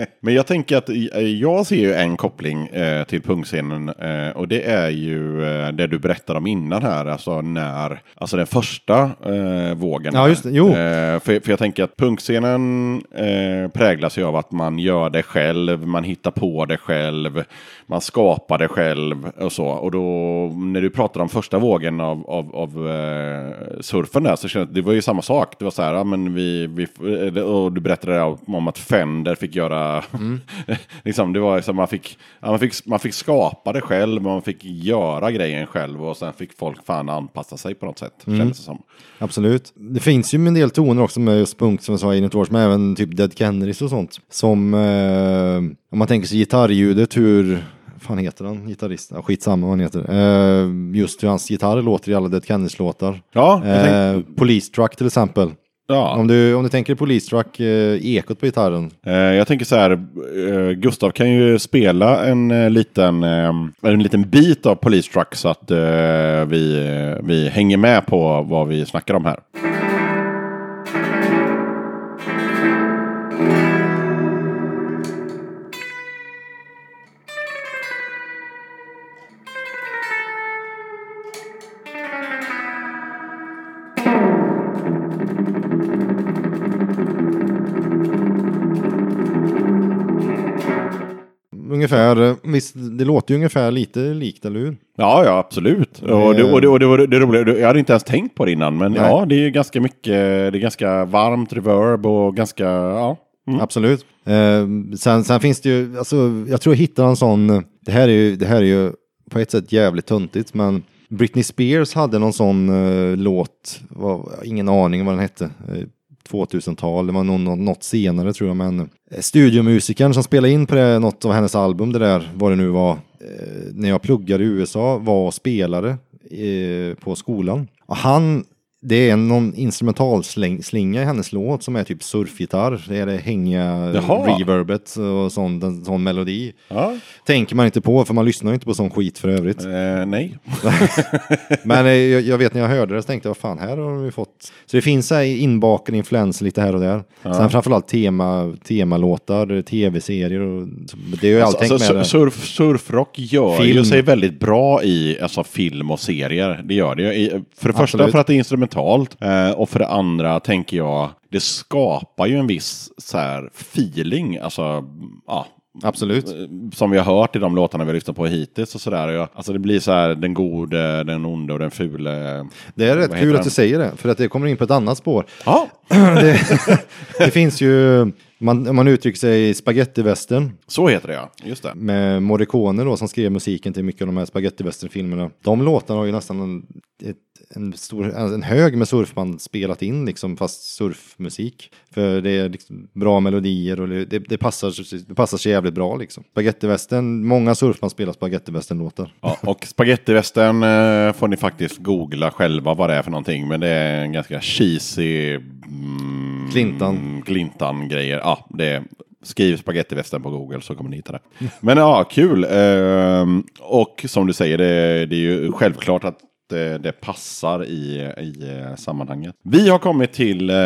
Speaker 1: [LAUGHS]
Speaker 2: Men jag tänker att eh, jag ser ju en koppling till punkscenen och det är ju det du berättade om innan här, alltså när, alltså den första vågen.
Speaker 1: Ja, just det. Jo.
Speaker 2: För, jag tänker att punkscenen präglas ju av att man gör det själv, man hittar på det själv, man skapar det själv och så. Och då när du pratar om första vågen av, av, av eh, surfen där så känns det, det var ju samma sak. Det var så här, ja, men vi, vi, eh, och du berättade om att Fender fick göra, [LAUGHS] liksom, det var som man fick, ja, man fick, man fick skapa det själv, man fick göra grejen själv och sen fick folk fan anpassa sig på något sätt, kändes det som.
Speaker 1: Absolut. Det finns ju en del toner också med just punk som jag sa i Agent Orange, men även typ Dead Kennedys och sånt. Som, eh, om man tänker sig gitarrljudet, hur fan heter han, gitarristen? Ja, skitsamma vad han heter. Eh, just hur hans gitarr låter i alla Dead Kennedys-låtar.
Speaker 2: Ja, tänkte,
Speaker 1: Police Truck till exempel.
Speaker 2: ja.
Speaker 1: Om, du, om du tänker Police Truck, eh, ekot på gitarren.
Speaker 2: Eh, jag tänker så här, eh, Gustav kan ju spela en eh, liten, en liten bit av Police Truck så att vi, vi hänger med på vad vi snackar om här.
Speaker 1: Ungefär, visst, det låter ju ungefär lite likt, eller hur?
Speaker 2: Ja, ja, absolut. Och, det, och, det, och det var det roliga, jag hade inte ens tänkt på det innan, men
Speaker 1: Nej.
Speaker 2: ja, det är ganska mycket, det är ganska varmt reverb och ganska, ja. Mm.
Speaker 1: Absolut. Eh, sen, sen finns det ju, alltså, jag tror jag hittade en sån, det här är ju, det här är ju på ett sätt jävligt töntigt, men Britney Spears hade någon sån eh, låt, vad, ingen aning vad den hette, eh, 2000-tal, det var nog något senare tror jag, men eh, studiomusikern som spelade in på det, något av hennes album, det där, vad det nu var, eh, när jag pluggade i USA, var spelare eh, på skolan. Och han det är någon instrumentalslinga i hennes låt som är typ surfgitarr. Det är det hängiga
Speaker 2: Jaha.
Speaker 1: reverbet och sån, en sån melodi.
Speaker 2: Ja.
Speaker 1: Tänker man inte på för man lyssnar ju inte på sån skit för övrigt.
Speaker 2: Eh, nej. [LAUGHS]
Speaker 1: Men eh, jag, vet när jag hörde det så tänkte jag vad fan här har ju fått. Så det finns här inbakade influenser lite här och där. Sen framförallt tema, temalåtar, tv-serier och det är ju allt
Speaker 2: Alltså,
Speaker 1: tänkt med det.
Speaker 2: surf, surfrock gör ju
Speaker 1: Film.
Speaker 2: sig väldigt bra i alltså, film och serier. Det gör det ju. För det första
Speaker 1: Absolut.
Speaker 2: för att det är instrumentalt eh, och för det andra tänker jag det skapar ju en viss så här, feeling. Alltså, ja,
Speaker 1: Absolut.
Speaker 2: som vi har hört i de låtarna vi har lyssnat på hittills och sådär. Alltså det blir så här den gode, den onde och den fule.
Speaker 1: Det är rätt kul
Speaker 2: heter
Speaker 1: att du
Speaker 2: den?
Speaker 1: säger det, för att det kommer in på ett annat spår.
Speaker 2: Ja, [CLEARS THROAT]
Speaker 1: det, [LAUGHS] det finns ju, man, om man uttrycker sig spagettivästern
Speaker 2: så heter det ja. Just det.
Speaker 1: med Morricone då som skrev musiken till mycket av de här spagettivästernfilmerna. De låtarna har ju nästan en, ett, en, stor, en hög med surfband spelat in liksom, fast surfmusik. För det är liksom bra melodier och det, det, det, passar, det passar sig jävligt bra liksom. Spagettivästern, många surfband spelar spagettivästern-låtar.
Speaker 2: Ja, och spagettivästern eh, får ni faktiskt googla själva vad det är för någonting. Men det är en ganska cheesy... Mm,
Speaker 1: Glintan.
Speaker 2: Glintan mm, grejer. Ja, det är, skriv spagettivästen på Google så kommer ni hitta det. Men ja, kul. Ehm, och som du säger, det, det är ju självklart att det, det passar i, i eh, sammanhanget. Vi har kommit till eh,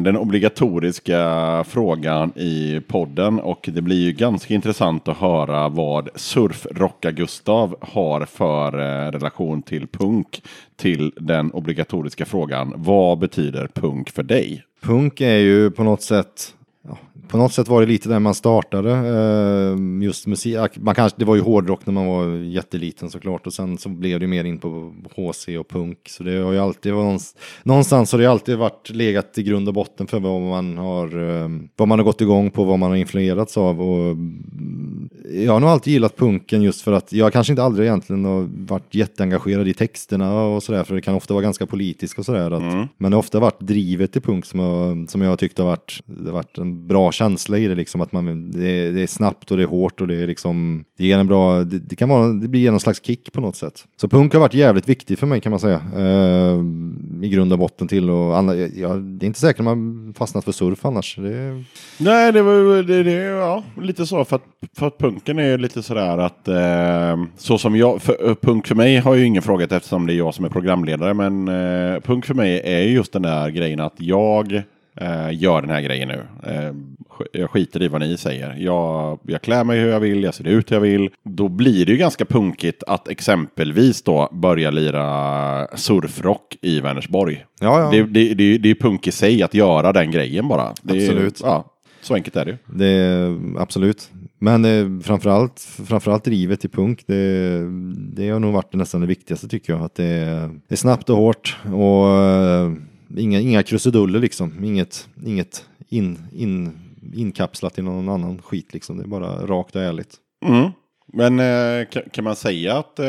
Speaker 2: den obligatoriska frågan i podden och det blir ju ganska intressant att höra vad Surfrocka-Gustav har för eh, relation till punk till den obligatoriska frågan. Vad betyder punk för dig?
Speaker 1: Punk är ju på något sätt Ja, på något sätt var det lite där man startade. eh, Just musik. Man kanske, det var ju hårdrock när man var jätteliten såklart. Och sen så blev det mer in på HC och punk. Så det har ju alltid varit någonstans, har det alltid varit legat i grund och botten för vad man har, eh, vad man har gått igång på, vad man har influerats av. Och mm, jag har nog alltid gillat punken just för att jag kanske inte aldrig egentligen har varit jätteengagerad i texterna och sådär. För det kan ofta vara ganska politiskt och sådär. att- Men det har ofta varit drivet i punk som jag, som jag tyckte har varit, det har varit en bra känsla i det. Liksom, att man, det, är- det är snabbt och det är hårt och det är liksom, det ger en bra, det, det kan vara, det blir någon slags kick på något sätt. Så punk har varit jävligt viktigt för mig kan man säga. Uh, I grund och botten till och andra, ja, det är inte säkert att man fastnat för surf annars. Det,
Speaker 2: Nej, det var det, det, ja, lite så. För att, för att punken är lite sådär att uh, så som jag, för, eh, punk för mig har ju ingen frågat eftersom det är jag som är programledare. Men uh, punk för mig är just den där grejen att jag eh, gör den här grejen nu. Eh, jag skiter i vad ni säger. Jag, jag klär mig hur jag vill, jag ser ut hur jag vill. Då blir det ju ganska punkigt att exempelvis då börja lira surfrock i Vänersborg.
Speaker 1: Ja, ja.
Speaker 2: Det, det, det, det är punk i sig att göra den grejen bara. Det är-
Speaker 1: Absolut.
Speaker 2: Ja, så enkelt är det ju.
Speaker 1: Det är absolut. Men eh, framförallt, framförallt drivet i punk, det, det har nog varit nästan det viktigaste tycker jag. Att det är, det är snabbt och hårt och eh, inga, inga krusiduller liksom. Inget, inget in, in, inkapslat i någon annan skit liksom. Det är bara rakt och ärligt.
Speaker 2: Mm. Men eh, kan, man säga att, eh,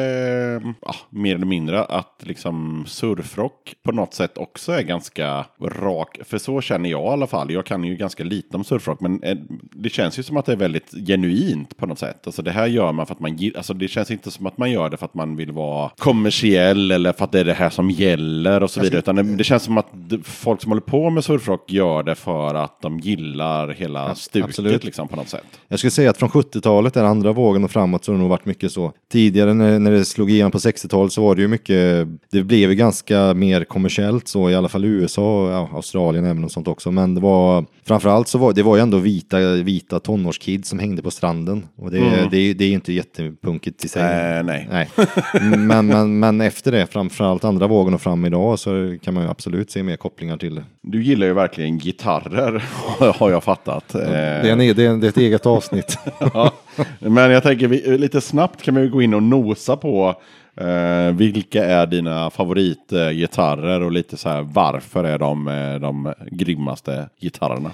Speaker 2: ja, mer eller mindre, att liksom surfrock på något sätt också är ganska rak? För så känner jag i alla fall. Jag kan ju ganska lite om surfrock, men eh, det känns ju som att det är väldigt genuint på något sätt. Alltså det här gör man för att man alltså det känns inte som att man gör det för att man vill vara kommersiell eller för att det är det här som gäller och så vidare. Utan det, det känns som att folk som håller på med surfrock gör det för att de gillar hela stuket liksom på något sätt.
Speaker 1: Jag skulle säga att från 70-talet, den andra vågen och framåt, så har det nog varit mycket så. Tidigare när, när det slog igenom på 60-talet så var det ju mycket, det blev ju ganska mer kommersiellt så, i alla fall i USA, ja, Australien även och sånt också. Men det var, framförallt så var det var ju ändå vita, vita tonårskids som hängde på stranden. Och det, det, är- det är ju inte jättepunkigt i sig.
Speaker 2: Eh, nej.
Speaker 1: Nej. Men, men, men efter det, framförallt andra vågen och fram idag, så kan man ju absolut se mer kopplingar till det.
Speaker 2: Du gillar ju verkligen gitarrer, [LAUGHS] har jag fattat.
Speaker 1: Det är, en, det, är, en- det är ett eget avsnitt. [LAUGHS]
Speaker 2: ja. Men jag tänker vi, lite snabbt kan vi gå in och nosa på eh, vilka är dina favoritgitarrer och lite så här varför är de eh, de grymmaste gitarrerna?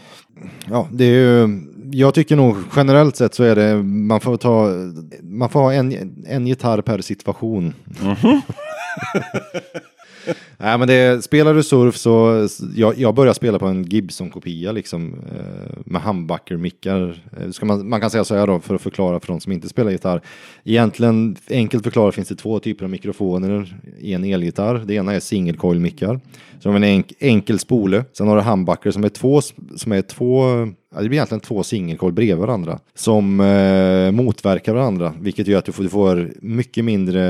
Speaker 1: Ja, det är ju, jag tycker nog generellt sett så är det, man får ta, man får ha en, en gitarr per situation. [LAUGHS] [LAUGHS] [LAUGHS] Nej men det, spelar du surf så, jag, jag börjar spela på en Gibson-kopia liksom eh, med humbucker-mickar. Eh, man, man kan säga så här då för att förklara för de som inte spelar gitarr. Egentligen, enkelt förklarat finns det två typer av mikrofoner i en elgitarr. Det ena är single coil-mickar. Så de en enk, enkel spole. Sen har du humbucker som är två, som är två det blir egentligen två singelkoll bredvid varandra som eh, motverkar varandra, vilket gör att du får, du får mycket mindre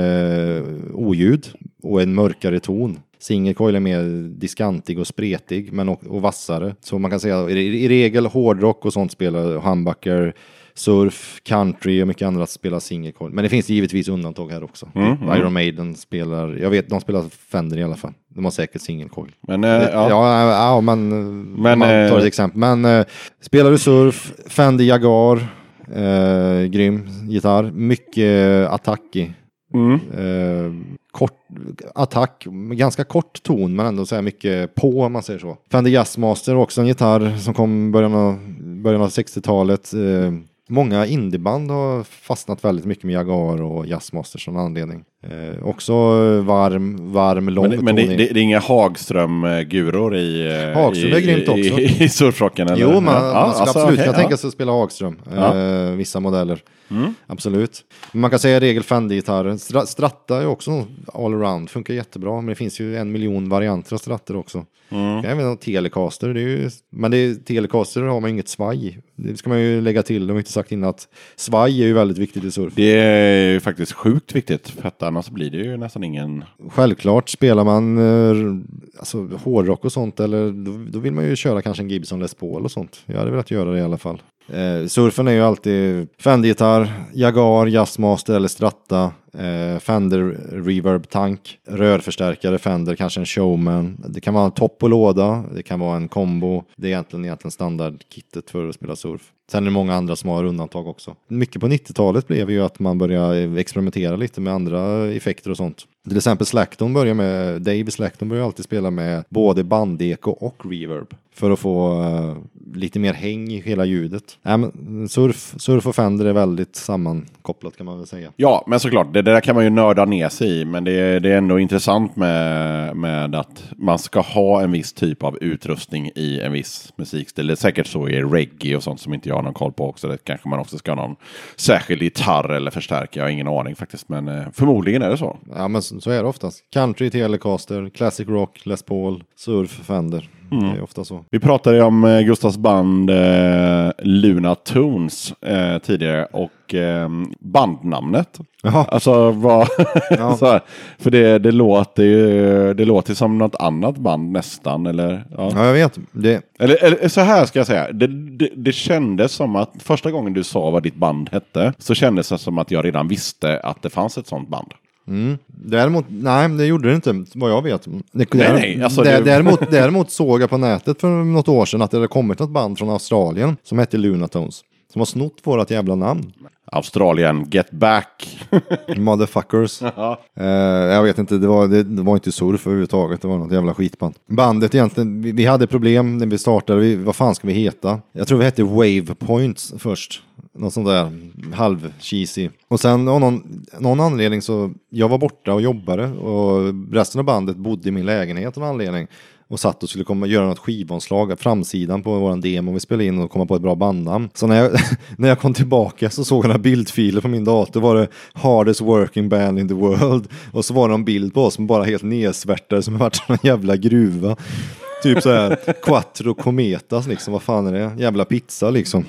Speaker 1: eh, oljud och en mörkare ton. Singelcoil är mer diskantig och spretig men och, och vassare. Så man kan säga i, i regel hårdrock och sånt spelar humbucker, surf, country och mycket annat spelar singelcoil. Men det finns givetvis undantag här också.
Speaker 2: Mm,
Speaker 1: Iron Maiden spelar, jag vet, de spelar Fender i alla fall. De har säkert singelcoil.
Speaker 2: Men, eh,
Speaker 1: Ja,
Speaker 2: ja.
Speaker 1: ja, men,
Speaker 2: Men,
Speaker 1: man tar
Speaker 2: eh,
Speaker 1: ett exempel. Men eh, spelar du surf, Fender Jaguar, eh, grym gitarr, mycket attack i.
Speaker 2: Mm.
Speaker 1: Kort attack, ganska kort ton men ändå så här mycket på om man säger så. Fender Jazzmaster också en gitarr som kom början av, början av 60-talet. Eh, många indieband har fastnat väldigt mycket med Jaguar och Jazzmaster som anledning. Eh, också varm, varm, lång
Speaker 2: Men, men det, det, det är inga Hagström-guror i, [LAUGHS] eh,
Speaker 1: Hagström
Speaker 2: i,
Speaker 1: är grymt också.
Speaker 2: i, i, i surfrocken? Eller?
Speaker 1: Jo, man, man
Speaker 2: Ja, alltså,
Speaker 1: absolut
Speaker 2: okej,
Speaker 1: kunna
Speaker 2: ja.
Speaker 1: tänka sig att spela Hagström.
Speaker 2: Ja.
Speaker 1: Eh, vissa modeller.
Speaker 2: Mm.
Speaker 1: Absolut. Men man kan säga regel Fender-gitarren. Stra- Stratta är också all-around. Funkar jättebra. Men det finns ju en miljon varianter av stratter också.
Speaker 2: Mm.
Speaker 1: Även ha Telecaster. Det är ju, men det är, Telecaster har man ju inget svaj. Det ska man ju lägga till. De har inte sagt innan att svaj är ju väldigt viktigt i surf.
Speaker 2: Det är ju faktiskt sjukt viktigt för att annars blir det ju nästan ingen...
Speaker 1: Självklart spelar man eh, alltså, hårdrock och sånt eller då, då vill man ju köra kanske en Gibson Les Paul och sånt. Jag hade velat göra det i alla fall. Eh, surfen är ju alltid Fender-gitarr, Jaguar, Jazzmaster eller Stratta, eh, Fender Reverb Tank, rörförstärkare, Fender, kanske en Showman. Det kan vara en topp och låda, det kan vara en kombo. Det är egentligen, egentligen standardkittet för att spela surf. Sen är det många andra som har undantag också. Mycket på 90-talet blev ju att man började experimentera lite med andra effekter och sånt. Till exempel Slackton börjar med, Dave Slackton börjar alltid spela med både bandeko och reverb. För att få eh, lite mer häng i hela ljudet. Nej, men surf, surf och Fender är väldigt samman sammankopplat kan man väl säga.
Speaker 2: Ja, men såklart, det, det där kan man ju nörda ner sig i. Men det, är- det är ändå intressant med, med att man ska ha en viss typ av utrustning i en viss musikstil. Det är säkert så i reggae och sånt som inte jag har någon koll på också. Det kanske man också ska ha någon särskild gitarr eller förstärkare. Jag har ingen aning faktiskt, men eh, förmodligen är det så.
Speaker 1: Ja men så, så är det oftast. Country, Telecaster, Classic Rock, Les Paul, Surf, Fender. Det är ofta så.
Speaker 2: Vi pratade om eh, Gustavs band eh, Luna Tunes eh, tidigare och eh, bandnamnet.
Speaker 1: Jaha.
Speaker 2: Alltså vad... [LAUGHS]
Speaker 1: Ja.
Speaker 2: så här, för det, det låter ju det låter som något annat band nästan. Eller, ja.
Speaker 1: Ja jag vet. Det,
Speaker 2: eller, eller så här ska jag säga. Det, det, det kändes som att första gången du sa vad ditt band hette så kändes det som att jag redan visste att det fanns ett sånt band.
Speaker 1: Däremot, nej det gjorde det inte vad jag vet. Det,
Speaker 2: nej, alltså
Speaker 1: dä-
Speaker 2: det-
Speaker 1: däremot, [LAUGHS] däremot såg jag på nätet för något år sedan att det hade kommit något band från Australien som hette Lunatones. Som har snott vårat jävla namn.
Speaker 2: Australien, Get Back. [LAUGHS]
Speaker 1: Motherfuckers. Eh, jag vet inte, det var, det, det var inte surf överhuvudtaget. Det var något jävla skitband. Bandet egentligen, vi, vi hade problem när vi startade. Vi, vad fan ska vi heta? Jag tror vi hette Wave Points först. Något sånt där halv cheesy. Och sen av någon, någon anledning så, jag var borta och jobbade och resten av bandet bodde i min lägenhet av någon anledning. Och satt och skulle komma, göra något skivomslag, framsidan på våran demo vi spelade in och komma på ett bra bandnamn. Så när jag, [LAUGHS] när jag kom tillbaka så såg jag några bildfiler på min dator. var det hardest working band in the world. Och så var det en bild på oss som bara helt nedsvärtade som varit en [LAUGHS] jävla gruva. Typ så här quattro cometas liksom, vad fan är det? Jävla pizza liksom.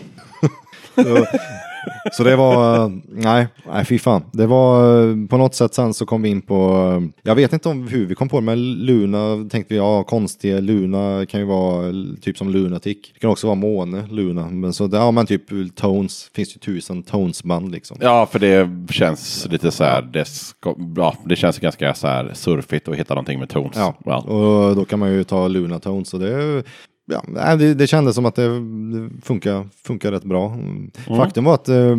Speaker 1: [LAUGHS] Så- det var, eh, nej, nej fy fan. Det var eh, på något sätt sen så kom vi in på, eh, jag vet inte om hur vi kom på det, men Luna tänkte vi, ja konstig, Luna kan ju vara typ som Lunatic. Det kan också vara Måne, Luna. Men så, ja men typ Tones, finns ju tusen Tones-band liksom.
Speaker 2: Ja, för det känns lite så här, det, ska, ja, det känns ganska så här surfigt att hitta någonting med tones.
Speaker 1: Ja,
Speaker 2: Ja.
Speaker 1: och då kan man ju ta Luna Tones. Så det, ja, det, det kändes som att det, funkar, funkar rätt bra. Mm. Faktum var att eh,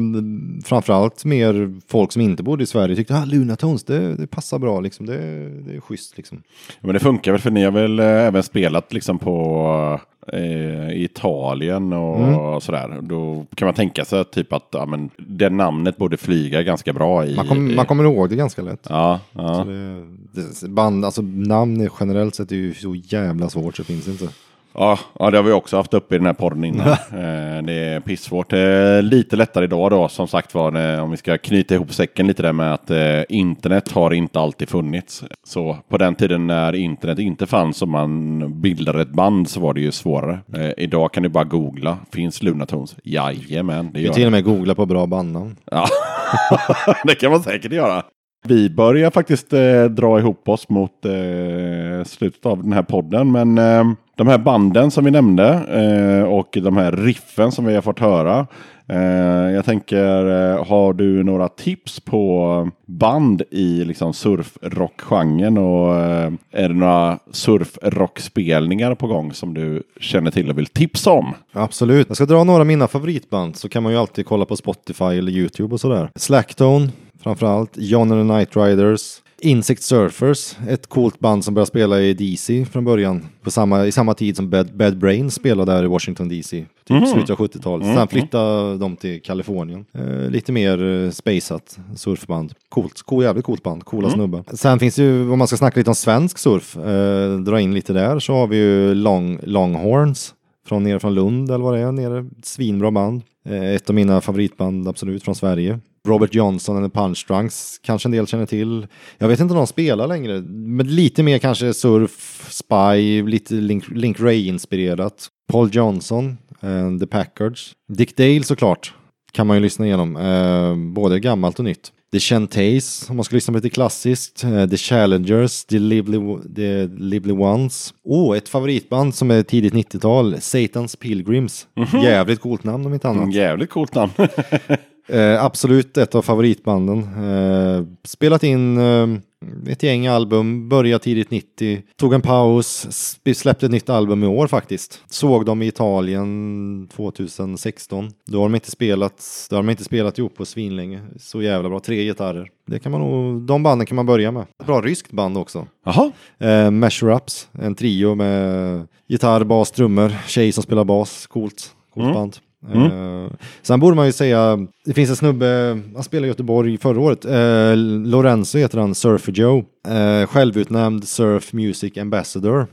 Speaker 1: framförallt mer folk som inte bodde i Sverige tyckte att ah, Luna Tones, det, det passar bra. Liksom. Det, det är schysst. Liksom.
Speaker 2: Men det funkar väl för ni har väl eh, även spelat liksom på eh, i Italien och
Speaker 1: Mm.
Speaker 2: sådär. Då kan man tänka sig typ att ja, men, det namnet borde flyga ganska bra i...
Speaker 1: Man, kom,
Speaker 2: i
Speaker 1: man kommer ihåg det ganska lätt.
Speaker 2: Ja, ja.
Speaker 1: Så det, det- band, alltså namn generellt sett är ju så jävla svårt så det finns inte.
Speaker 2: Ja, ja, det har vi också haft uppe i den här podden innan. eh, det är pissvårt. Eh, lite lättare idag då, som sagt var, eh, om vi ska knyta ihop säcken lite där med att eh, internet har inte alltid funnits. Så på den tiden när internet inte fanns och man bildade ett band så var det ju svårare. Eh, idag kan du bara googla. Finns Lunatones? Jajamän, det gör
Speaker 1: kan till och med googla på bra bandnamn.
Speaker 2: Ja, [LAUGHS] det kan man säkert göra. Vi börjar faktiskt eh, dra ihop oss mot eh, slutet av den här podden. Men eh, de här banden som vi nämnde eh, och de här riffen som vi har fått höra. Eh, jag tänker, eh, har du några tips på band i liksom surfrockgenren? Och eh, är det några surfrockspelningar på gång som du känner till och vill tipsa om?
Speaker 1: Absolut. Jag ska dra några av mina favoritband så kan man ju alltid kolla på Spotify eller YouTube och sådär. Slacktone framförallt, John and the Night Riders, Insect Surfers, ett coolt band som började spela i DC från början. På samma, I samma tid som Bad, Bad Brains spelade där i Washington DC. Typ slutet av 70-talet. Sen flyttade de till Kalifornien. Eh, lite mer eh, spaceat surfband. Coolt, cool, jävligt coolt band, coola snubbar. Sen finns det ju, om man ska snacka lite om svensk surf, eh, dra in lite där, så har vi ju Long, Longhorns från nere från Lund eller vad det är, nere. Svinbra band. Eh, Ett av mina favoritband absolut från Sverige. Robert Johnson eller Punch Drunks kanske en del känner till. Jag vet inte om de spelar längre, men lite mer kanske surf, spy, lite Link, Link Ray-inspirerat. Paul Johnson, eh, The Packards. Dick Dale såklart, kan man ju lyssna igenom. Eh, både gammalt och nytt. The Chantays, om man ska lyssna på lite klassiskt. Eh, The Challengers, The Lively, The Lively Ones. Oh, ett favoritband som är tidigt 90-tal. Satan's Pilgrims. Jävligt coolt namn om inte annat.
Speaker 2: Jävligt coolt namn. [LAUGHS]
Speaker 1: Eh, absolut ett av favoritbanden. Eh, spelat in eh, ett gäng album, började tidigt 90, tog en paus, släppte ett nytt album i år faktiskt. Såg dem i Italien 2016. Då har de inte spelat, då har de inte spelat ihop på svinlänge. Så jävla bra, tre gitarrer. Det kan man nog, de banden kan man börja med. Bra ryskt band också.
Speaker 2: Jaha,
Speaker 1: Eh, Measure Ups, en trio med gitarr, bas, trummor, tjej som spelar bas. Coolt, coolt band. Eh, sen borde man ju säga, det finns en snubbe, han spelade i Göteborg förra året, eh, Lorenzo heter han, Surfer Joe. Eh, självutnämnd Surf Music Ambassador.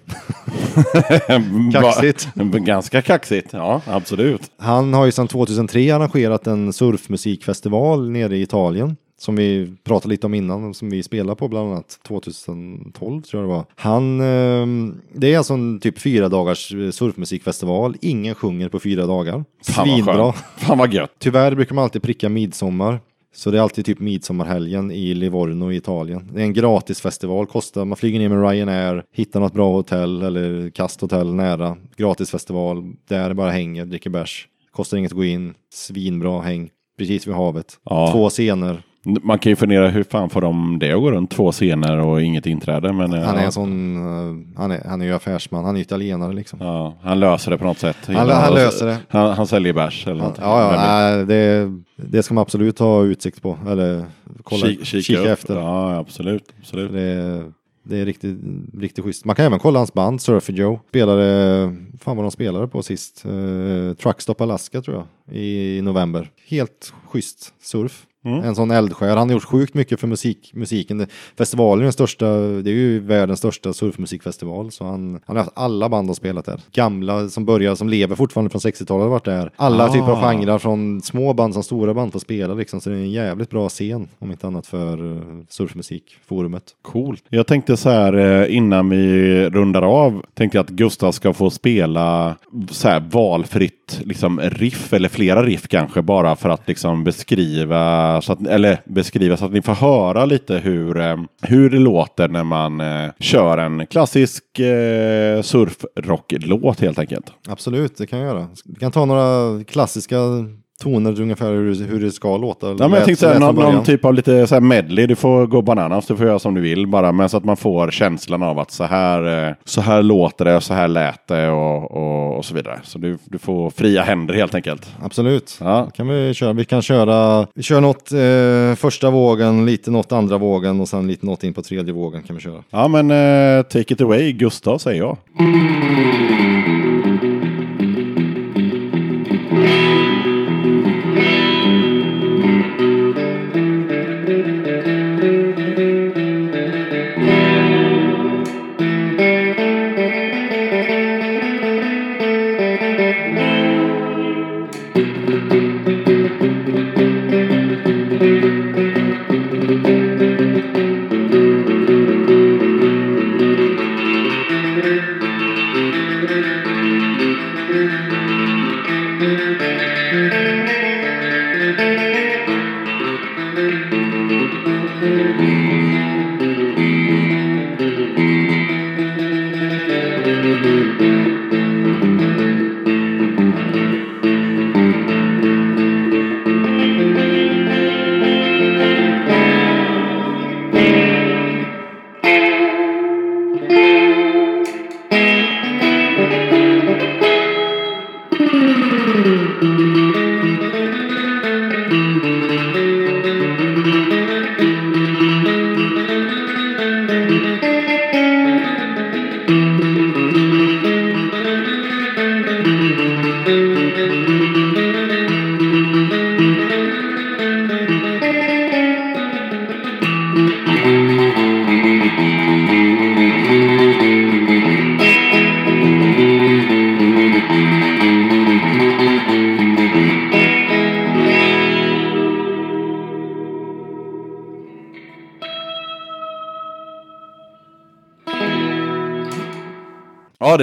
Speaker 1: [LAUGHS] Kaxigt.
Speaker 2: Ganska kaxigt, ja absolut.
Speaker 1: Han har ju sedan 2003 arrangerat en surfmusikfestival nere i Italien. Som vi pratade lite om innan, som vi spelade på bland annat 2012 tror jag det var. Han, ehm, det är alltså en typ fyra dagars eh, surfmusikfestival. Ingen sjunger på fyra dagar. Svinbra.
Speaker 2: Fan vad gött.
Speaker 1: Tyvärr brukar man alltid pricka midsommar. Så det är alltid typ midsommarhelgen i Livorno i Italien. Det är en gratis festival, kostar, man flyger ner med Ryanair, hittar något bra hotell eller kasthotell nära. Gratis festival, där bara hänger, dricker bärs. Kostar inget att gå in, svinbra häng, precis vid havet.
Speaker 2: Ja.
Speaker 1: Två scener.
Speaker 2: Man kan ju fundera hur fan får de det att gå runt två scener och inget inträde. Men, eh,
Speaker 1: Han är
Speaker 2: ja,
Speaker 1: sån, eh, han är, han är ju affärsman, han är italienare liksom.
Speaker 2: ja, han löser det på något sätt.
Speaker 1: Han- han löser det.
Speaker 2: Han, han säljer bärs eller
Speaker 1: Ja,
Speaker 2: någonting.
Speaker 1: ja,
Speaker 2: vet?
Speaker 1: nej, det, det ska man absolut ha utsikt på, eller kolla,
Speaker 2: Kik-
Speaker 1: kika,
Speaker 2: kika,
Speaker 1: efter.
Speaker 2: Ja, absolut. absolut.
Speaker 1: Det är, det är riktigt, riktigt schysst. Man kan även kolla hans band, Surfer Joe. Spelade, fan vad de spelade på sist. Uh, Truckstop Alaska tror jag, i november. Helt schysst surf. En sån eldsjäl. Han har gjort sjukt mycket för musik, musiken. Festivalen är den största, det är ju världens största surfmusikfestival. Så han, han har haft alla band och spelat där. Gamla som börjar, som lever fortfarande från 60-talet har varit där. Alla
Speaker 2: Ah.
Speaker 1: typer av genrer, från små band som stora band får spela liksom. Så det är en jävligt bra scen, om inte annat för uh, surfmusikforumet.
Speaker 2: Coolt. Jag tänkte så här eh, innan vi rundar av. Tänkte jag att Gustav ska få spela så här valfritt liksom riff eller flera riff kanske bara för att liksom beskriva så att, eller beskriva så att ni får höra lite hur, eh, hur det låter när man eh, kör en klassisk eh, surfrocklåt helt enkelt.
Speaker 1: Absolut, det kan jag göra. Vi kan ta några klassiska toner ungefär hur, hur det ska låta.
Speaker 2: Ja, men jag tänkte
Speaker 1: lät
Speaker 2: någon, någon typ av lite så medley. Du får gå bananas, du får göra som du vill bara. Men så att man får känslan av att så här, eh, så här låter det och så här lät det och, och, och så vidare. Så du, du får fria händer helt enkelt.
Speaker 1: Absolut.
Speaker 2: Ja.
Speaker 1: Kan vi, köra. vi kan köra, vi kör något eh, första vågen, lite något andra vågen och sen lite något in på tredje vågen kan vi köra.
Speaker 2: Ja men eh, take it away Gustav säger jag.
Speaker 5: Thank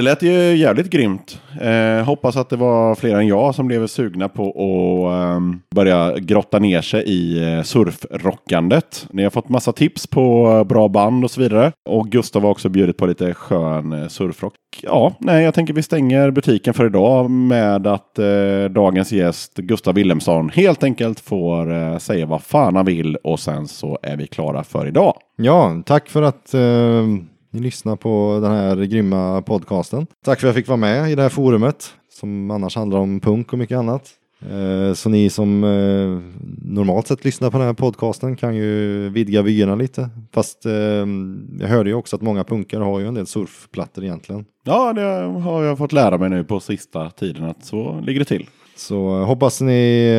Speaker 2: lät ju jävligt grymt. Eh, hoppas att det var fler än jag som blev sugna på att eh, börja grotta ner sig i eh, surfrockandet. Ni har fått massa tips på bra band och så vidare. Och Gustav har också bjudit på lite skön eh, surfrock. Ja, nej, jag tänker vi stänger butiken för idag med att eh, dagens gäst Gustav Wilhelmsson helt enkelt får eh, säga vad fan han vill och sen så är vi klara för idag.
Speaker 1: Ja, tack för att eh, ni lyssnar på den här grymma podcasten. Tack för att jag fick vara med i det här forumet som annars handlar om punk och mycket annat. Eh, så ni som eh, normalt sett lyssnar på den här podcasten kan ju vidga vyerna lite. Fast eh, jag hörde ju också att många punkare har ju en del surfplattor egentligen.
Speaker 2: Ja, det har jag fått lära mig nu på sista tiden att så ligger det till.
Speaker 1: Så hoppas ni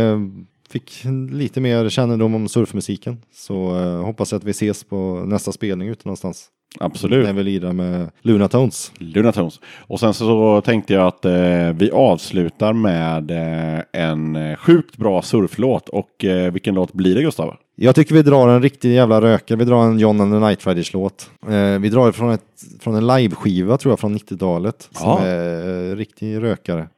Speaker 1: fick lite mer kännedom om surfmusiken. Så eh, hoppas jag att vi ses på nästa spelning ute någonstans.
Speaker 2: Absolut.
Speaker 1: När vi lirar med Luna Tones.
Speaker 2: Luna Tones. Och sen så tänkte jag att eh, vi avslutar med eh, en eh, sjukt bra surflåt. Och eh, vilken låt blir det Gustav?
Speaker 1: Jag tycker vi drar en riktig jävla rökare. Vi drar en John and the Night Riders låt. Eh, vi drar från, ett, från en liveskiva tror jag från 90-talet. Som
Speaker 2: Ja.
Speaker 1: är eh, riktig rökare.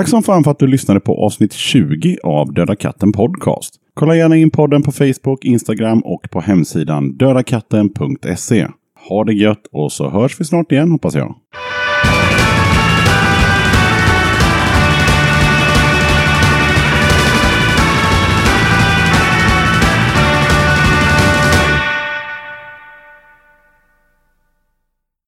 Speaker 2: Tack som fan för att du lyssnade på avsnitt 20 av Döda katten Podcast. Kolla gärna in podden på Facebook, Instagram och på hemsidan dödakatten.se. Ha det gött och så hörs vi snart igen hoppas jag.